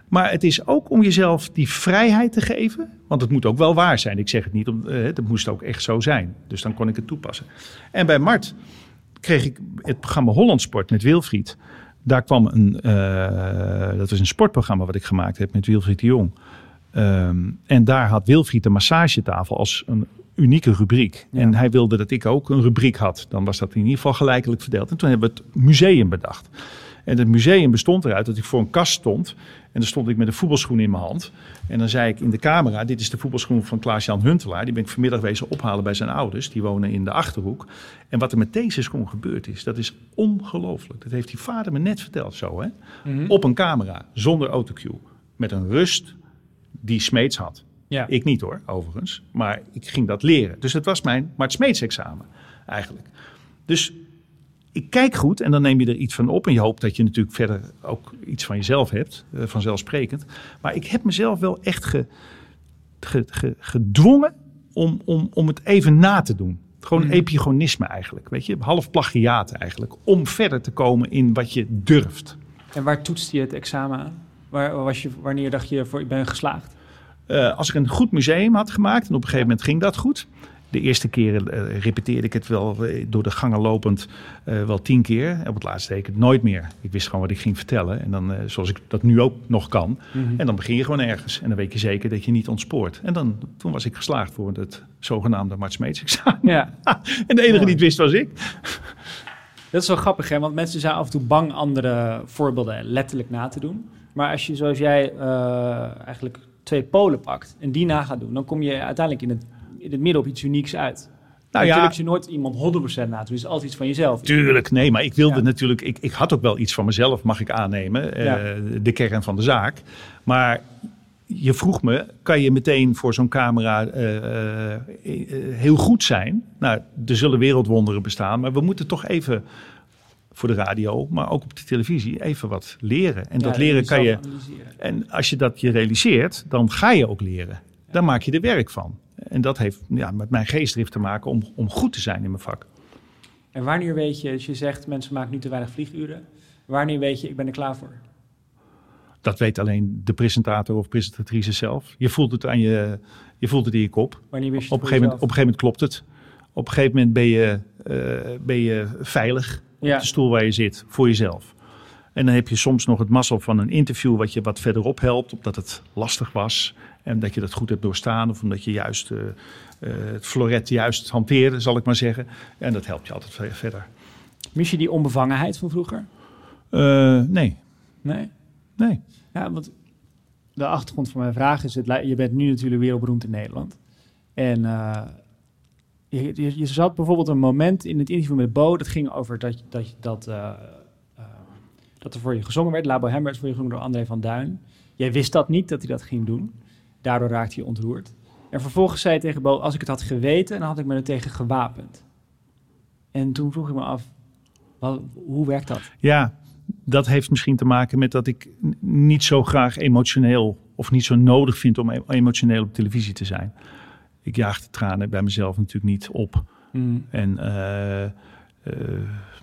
Maar het is ook om jezelf die vrijheid te geven. Want het moet ook wel waar zijn. Ik zeg het niet, om, eh, het moest ook echt zo zijn. Dus dan kon ik het toepassen. En bij Mart kreeg ik het programma Hollandsport met Wilfried. Daar kwam een, eh, dat was een sportprogramma wat ik gemaakt heb met Wilfried de Jong. Ehm, en daar had Wilfried de massagetafel als een unieke rubriek. Ja. En hij wilde dat ik ook een rubriek had. Dan was dat in ieder geval gelijkelijk verdeeld. En toen hebben we het museum bedacht. En het museum bestond eruit dat ik voor een kast stond. En dan stond ik met een voetbalschoen in mijn hand. En dan zei ik in de camera, dit is de voetbalschoen van Klaas-Jan Huntelaar. Die ben ik vanmiddag wezen ophalen bij zijn ouders. Die wonen in de Achterhoek. En wat er met deze schoen gebeurd is, dat is ongelooflijk. Dat heeft die vader me net verteld zo. Hè? Mhm. Op een camera, zonder autocue. Met een rust die Smeets had. Ja. Ik niet hoor, overigens. Maar ik ging dat leren. Dus het was mijn Mart Smeets examen eigenlijk. Dus ik kijk goed en dan neem je er iets van op. En je hoopt dat je natuurlijk verder ook iets van jezelf hebt, eh, vanzelfsprekend. Maar ik heb mezelf wel echt ge, ge- ge- gedwongen om, om, om het even na te doen. Gewoon Mhm. epigonisme eigenlijk, weet je. Half plagiaat eigenlijk. Om verder te komen in wat je durft. En waar toetste je het examen aan? Waar, was je, wanneer dacht je, voor, ik ben geslaagd? Eh, als ik een goed museum had gemaakt, en op een gegeven moment ging dat goed. De eerste keren uh, repeteerde ik het wel door de gangen lopend wel tien keer. Op het laatste deed ik het nooit meer. Ik wist gewoon wat ik ging vertellen. En dan, zoals ik dat nu ook nog kan. Mhm. En dan begin je gewoon ergens. En dan weet je zeker dat je niet ontspoort. En dan, toen was ik geslaagd voor het zogenaamde Mart Smeets examen. Ja. (laughs) en de enige die het wist was ik. Dat is wel grappig, hè? want mensen zijn af en toe bang andere voorbeelden letterlijk na te doen. Maar als je, zoals jij, uh, eigenlijk twee polen pakt en die na gaat doen, dan kom je uiteindelijk in het, in het midden op iets unieks uit. Nou natuurlijk ja, je nooit iemand 100% na doen, is altijd iets van jezelf. Tuurlijk, nee, maar ik wilde natuurlijk, ik, ik had ook wel iets van mezelf, mag ik aannemen, uh, de kern van de zaak. Maar je vroeg me, kan je meteen voor zo'n camera uh, heel goed zijn? Nou, er zullen wereldwonderen bestaan, maar we moeten toch even voor de radio, maar ook op de televisie, even wat leren. En dat leren kan je. En als je dat je realiseert, dan ga je ook leren. Dan maak je er werk van. En dat heeft ja, met mijn geestdrift te maken om, om goed te zijn in mijn vak. En wanneer weet je, als je zegt mensen maken nu te weinig vlieguren, wanneer weet je ik ben er klaar voor? Dat weet alleen de presentator of presentatrice zelf. Je voelt het aan je, je voelt het in je kop. Wanneer wist je op, een gegeven moment, op een gegeven moment klopt het. Op een gegeven moment ben je, uh, ben je veilig ja. de stoel waar je zit, voor jezelf. En dan heb je soms nog het mazzel van een interview wat je wat verderop helpt, omdat het lastig was. En dat je dat goed hebt doorstaan, of omdat je juist uh, het floret juist hanteerde, zal ik maar zeggen. En dat helpt je altijd verder. Mis je die onbevangenheid van vroeger? Uh, nee. Nee? Nee. Ja, want de achtergrond van mijn vraag is, het, je bent nu natuurlijk wereldberoemd in Nederland. En uh, je, je, zat bijvoorbeeld een moment in het interview met Bo, dat ging over dat, dat, dat, uh, dat er voor je gezongen werd. La Bohème werd voor je gezongen door André van Duin. Jij wist dat niet, dat hij dat ging doen. Daardoor raakte je ontroerd. En vervolgens zei hij tegen Bo, als ik het had geweten, dan had ik me er tegen gewapend. En toen vroeg ik me af, wat, hoe werkt dat? Ja, dat heeft misschien te maken met dat ik niet zo graag emotioneel of niet zo nodig vind om emotioneel op televisie te zijn ik jaag de tranen bij mezelf natuurlijk niet op. Mm. En uh, uh,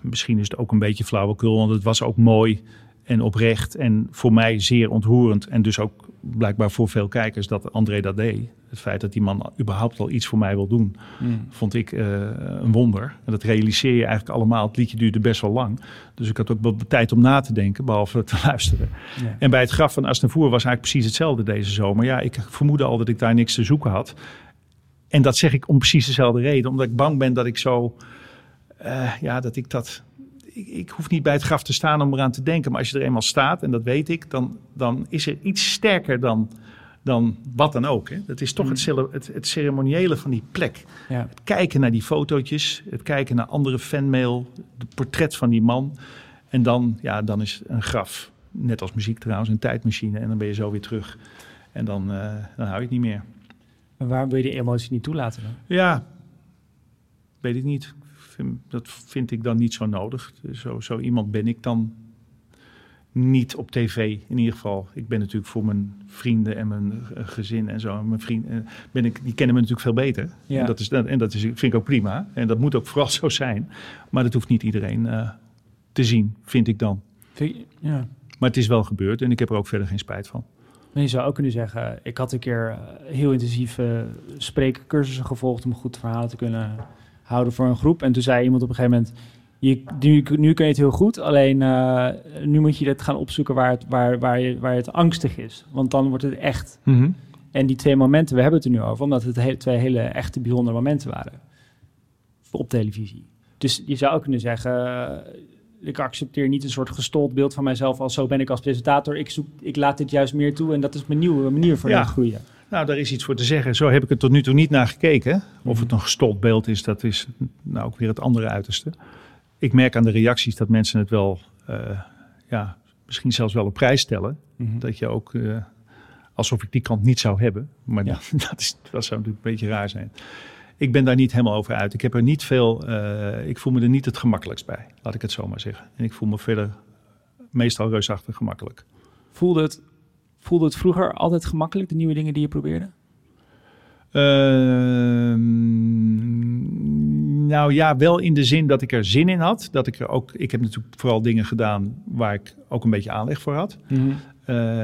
misschien is het ook een beetje flauwekul, want het was ook mooi en oprecht en voor mij zeer ontroerend. En dus ook blijkbaar voor veel kijkers dat André dat deed. Het feit dat die man überhaupt al iets voor mij wil doen, mm. vond ik uh, een wonder. En dat realiseer je eigenlijk allemaal. Het liedje duurde best wel lang. Dus ik had ook wel de tijd om na te denken, behalve te (laughs) luisteren. En bij het graf van Asnavoer was eigenlijk precies hetzelfde deze zomer. Ja, ik vermoedde al dat ik daar niks te zoeken had. En dat zeg ik om precies dezelfde reden. Omdat ik bang ben dat ik zo. Uh, ja, dat ik dat. Ik, ik, hoef niet bij het graf te staan om eraan te denken. Maar als je er eenmaal staat, en dat weet ik, dan, dan is er iets sterker dan, dan wat dan ook. Hè. Dat is toch het, mm. het, het, ceremoniële van die plek. Ja. Het kijken naar die fotootjes, het kijken naar andere fanmail, het portret van die man. En dan, ja, dan is een graf, net als muziek trouwens, een tijdmachine. En dan ben je zo weer terug. En dan, uh, dan hou je het niet meer. Maar waarom wil je die emotie niet toelaten dan? Ja, weet ik niet. Dat vind ik dan niet zo nodig. Zo, zo iemand ben ik dan niet op tv in ieder geval. Ik ben natuurlijk voor mijn vrienden en mijn eh, gezin en zo. mijn vrienden, eh, ben ik, die kennen me natuurlijk veel beter. Ja. En, dat is, en dat is, vind ik ook prima. En dat moet ook vooral (laughs) zo zijn. Maar dat hoeft niet iedereen uh, te zien, vind ik dan. Ja. Maar het is wel gebeurd en ik heb er ook verder geen spijt van. Maar je zou ook kunnen zeggen, ik had een keer eh, heel intensief uh, spreekcursussen gevolgd om goed verhalen te kunnen houden voor een groep. En toen zei iemand op een gegeven moment, je, nu, nu kun je het heel goed, alleen uh, nu moet je het gaan opzoeken waar het, waar, waar, je, waar het angstig is. Want dan wordt het echt. Mhm. En die twee momenten, we hebben het er nu over, omdat het he twee hele echte bijzondere momenten waren. Op televisie. Dus je zou ook kunnen zeggen, ik accepteer niet een soort gestold beeld van mijzelf als zo ben ik als presentator. Ik, zoek, ik laat dit juist meer toe en dat is mijn nieuwe manier voor ja. groeien. Nou, daar is iets voor te zeggen. Zo heb ik er tot nu toe niet naar gekeken. Of het mhm. een gestold beeld is, dat is nou ook weer het andere uiterste. Ik merk aan de reacties dat mensen het wel, uh, ja, misschien zelfs wel op prijs stellen. Mhm. Dat je ook, uh, alsof ik die kant niet zou hebben. Maar ja. (laughs) dat, is, dat zou natuurlijk een beetje raar zijn ik ben daar niet helemaal over uit. Ik heb er niet veel, uh, ik voel me er niet het gemakkelijkst bij, laat ik het zo maar zeggen. En ik voel me verder meestal reusachtig gemakkelijk. Voelde het, voelde het vroeger altijd gemakkelijk, de nieuwe dingen die je probeerde? Uh, nou ja, wel in de zin dat ik er zin in had. Dat ik er ook, ik heb natuurlijk vooral dingen gedaan waar ik ook een beetje aanleg voor had. Mm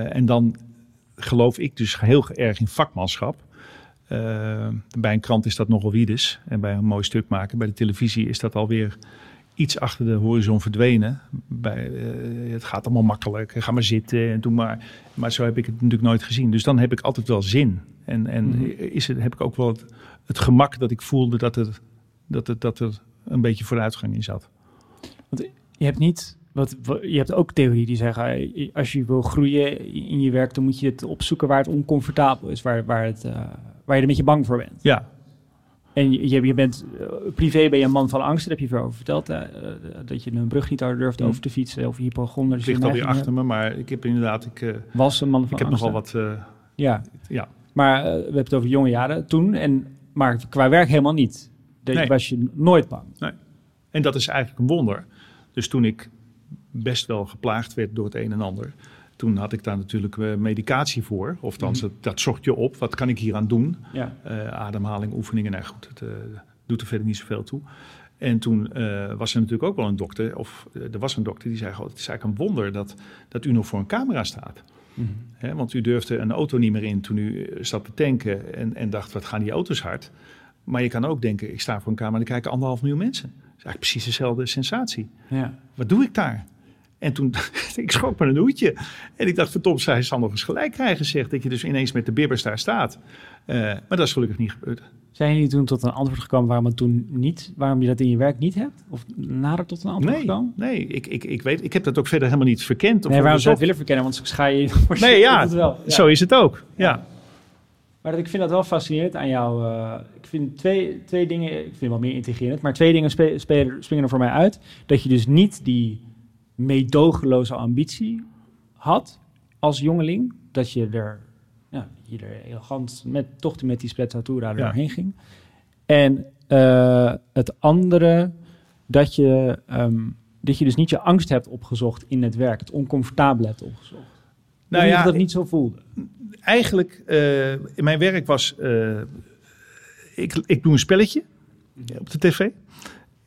en dan geloof ik dus heel erg in vakmanschap. Uh, bij een krant is dat nogal wiedes. En bij een mooi stuk maken. Bij de televisie is dat alweer iets achter de horizon verdwenen. Bij, uh, het gaat allemaal makkelijk. Ga maar zitten en doe maar. Maar zo heb ik het natuurlijk nooit gezien. Dus dan heb ik altijd wel zin. En, en mm -hmm. is het, heb ik ook wel het, het, gemak dat ik voelde dat, het, dat, het, dat er een beetje vooruitgang in zat. Want je hebt niet. Wat, je hebt ook theorie die zeggen, als je wil groeien in je werk, dan moet je het opzoeken waar het oncomfortabel is, waar, waar, het, uh, waar je er een beetje bang voor bent. Ja, en je, je bent uh, privé ben je een man van angst, daar heb je veel over verteld. Uh, dat je een brug niet harder durft mm. over te fietsen of hypochonder. Het ligt alweer achter me, maar ik heb inderdaad... Ik, uh, was een man van ik angst. heb nogal wat... ja. ja, maar we hebben het over jonge jaren toen. En, maar qua werk helemaal niet. Daar nee. was je nooit bang. Nee. En dat is eigenlijk een wonder. Dus toen ik best wel geplaagd werd door het een en ander toen had ik daar natuurlijk uh, medicatie voor. Of dan, mm. dat, dat zocht je op. Wat kan ik hier aan doen? Ja. Uh, ademhaling, oefeningen. Nou goed, het uh, doet er verder niet zoveel toe. En toen was er natuurlijk ook wel een dokter. Of er was een dokter die zei: Het is eigenlijk een wonder dat, dat u nog voor een camera staat. Mm. He, want u durfde een auto niet meer in toen u zat te tanken. En, en dacht: Wat gaan die auto's hard? Maar je kan ook denken: Ik sta voor een camera en er kijken anderhalf miljoen mensen. Dat is eigenlijk precies dezelfde sensatie. Ja. Wat doe ik daar? En toen, (laughs) ik schrok me een hoedje. En ik dacht, verdomd, zij zal nog eens gelijk krijgen, zegt dat je dus ineens met de bibbers daar staat. Uh, maar dat is gelukkig niet gebeurd. Zijn jullie toen tot een antwoord gekomen waarom het toen niet, waarom je dat in je werk niet hebt? Of nader tot een antwoord nee, gekomen? Nee, ik, ik, ik weet, ik heb dat ook verder helemaal niet verkend. Of nee, waarom zou je het willen verkennen? Want ga je. (laughs) Nee, ja, het wel. ja, zo is het ook. Ja. ja. Maar ik vind dat wel fascinerend aan jou. Uh, ik vind twee, twee dingen, ik vind wel meer intrigerend, maar twee dingen spe, spelen, springen er voor mij uit. Dat je dus niet die meedogenloze ambitie had als jongeling. Dat je er, ja, je er elegant met, toch met die sprezzatura doorheen ja. ging. En uh, het andere, dat je, um, dat je dus niet je angst hebt opgezocht in het werk. Het oncomfortabele hebt opgezocht. Nou ja, dat niet zo voelde. Eigenlijk, uh, in mijn werk was, uh, ik, ik doe een spelletje op de tv.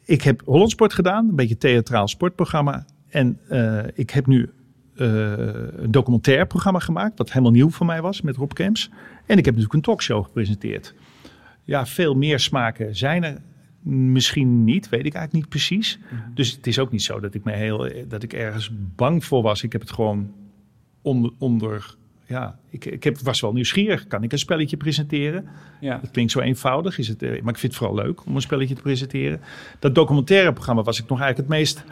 Ik heb Hollandsport gedaan, een beetje theatraal sportprogramma. En uh, ik heb nu uh, een documentaire programma gemaakt, wat helemaal nieuw voor mij was met Rob Kemps. En ik heb natuurlijk een talkshow gepresenteerd. Ja, veel meer smaken zijn er misschien niet, weet ik eigenlijk niet precies. -hmm. Dus het is ook niet zo dat ik, me heel, dat ik ergens bang voor was. Ik heb het gewoon onder, onder ja, ik, ik heb, was wel nieuwsgierig. Kan ik een spelletje presenteren? Ja. Het klinkt zo eenvoudig, is het, maar ik vind het vooral leuk om een spelletje te presenteren. Dat documentaire programma was ik nog eigenlijk het meest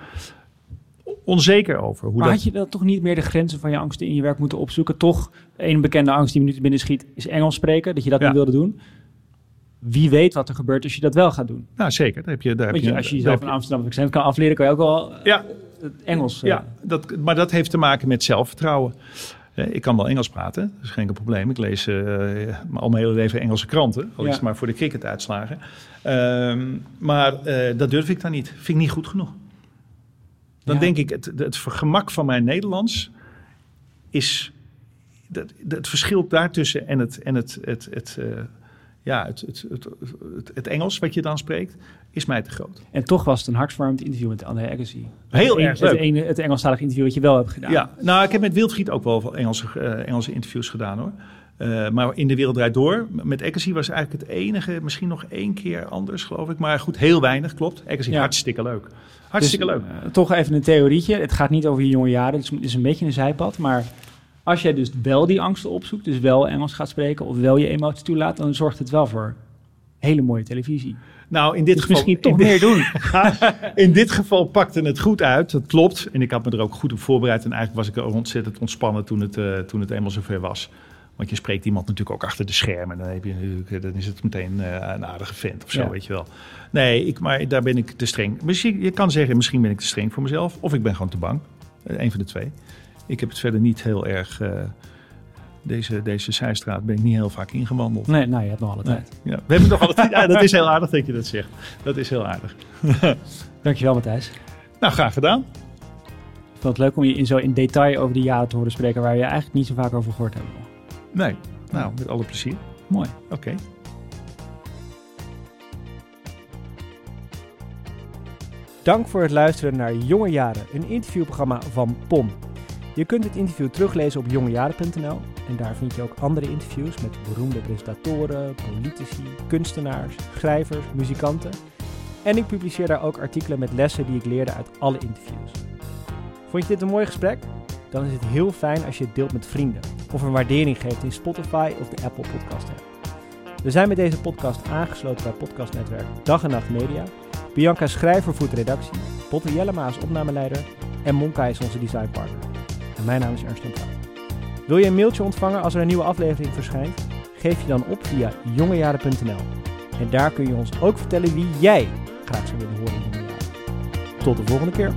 onzeker over. Hoe maar dat... had je dan toch niet meer de grenzen van je angsten in je werk moeten opzoeken? Toch, een bekende angst die me nu binnen schiet, is Engels spreken. Dat je dat ja. niet wilde doen. Wie weet wat er gebeurt als je dat wel gaat doen. Nou, zeker. Daar heb je, daar heb je, je, als je jezelf in Amsterdam accent kan afleren, kan je ook wel ja. het Engels... Ja, dat, maar dat heeft te maken met zelfvertrouwen. Ik kan wel Engels praten, dat is geen probleem. Ik lees uh, al mijn hele leven Engelse kranten, al is het maar voor de cricketuitslagen. Um, maar dat durf ik dan niet. Vind ik niet goed genoeg. Dan ja. denk ik, het, het gemak van mijn Nederlands is. Het, het verschil daartussen en het, en het, het, het, uh, ja, het, het, het, het, Engels wat je dan spreekt, is mij te groot. En toch was het een hartverwarmend interview met André Agassi. Heel het erg leuk. Het, ene, het Engelstalig interview wat je wel hebt gedaan. Ja, nou, ik heb met Wildvriet ook wel Engelse, uh, Engelse interviews gedaan hoor. Uh, maar in de wereld draait door. Met Agassi was eigenlijk het enige, misschien nog één keer anders, geloof ik. Maar goed, heel weinig, klopt. Ja. hartstikke leuk. Hartstikke dus, leuk. Uh, toch even een theorietje. Het gaat niet over je jonge jaren. Het is een beetje een zijpad. Maar als jij dus wel die angsten opzoekt, dus wel Engels gaat spreken of wel je emoties toelaat, dan zorgt het wel voor hele mooie televisie. Nou, in dit dus geval misschien toch meer doen. (laughs) (laughs) in dit geval pakte het goed uit. Dat klopt. En ik had me er ook goed op voorbereid. En eigenlijk was ik ook ontzettend ontspannen toen het, uh, toen het eenmaal zover was. Want je spreekt iemand natuurlijk ook achter de schermen. Dan, heb je natuurlijk, dan is het meteen uh, een aardige vent of zo, ja. weet je wel. Nee, ik, maar daar ben ik te streng. Misschien, je kan zeggen, misschien ben ik te streng voor mezelf. Of ik ben gewoon te bang. Uh, een van de twee. Ik heb het verder niet heel erg... Uh, deze, deze zijstraat ben ik niet heel vaak ingewandeld. Nee, nou, je hebt nog alle tijd. Nee, ja, we hebben nog alle tijd. Ja, dat is heel aardig dat je dat zegt. Dat is heel aardig. (laughs) Dankjewel, Matthijs. Nou, graag gedaan. Ik vond het leuk om je in zo in detail over die jaren te horen spreken... waar je eigenlijk niet zo vaak over gehoord hebt. Nee, nou, met alle plezier. Mooi. Oké. Dank voor het luisteren naar Jonge Jaren, een interviewprogramma van POM. Je kunt het interview teruglezen op jongejaren.nl en daar vind je ook andere interviews met beroemde presentatoren, politici, kunstenaars, schrijvers, muzikanten. En ik publiceer daar ook artikelen met lessen die ik leerde uit alle interviews. Vond je dit een mooi gesprek? Dan is het heel fijn als je het deelt met vrienden of een waardering geeft in Spotify of de Apple Podcast app. We zijn met deze podcast aangesloten bij podcastnetwerk Dag en Nacht Media. Bianca Schrijver voert de redactie, Botte Jellema is opnameleider en Monka is onze designpartner. En mijn naam is Ernst Fout. Wil je een mailtje ontvangen als er een nieuwe aflevering verschijnt? Geef je dan op via jongejaren.nl. En daar kun je ons ook vertellen wie jij graag zou willen horen in Jaren. Tot de volgende keer.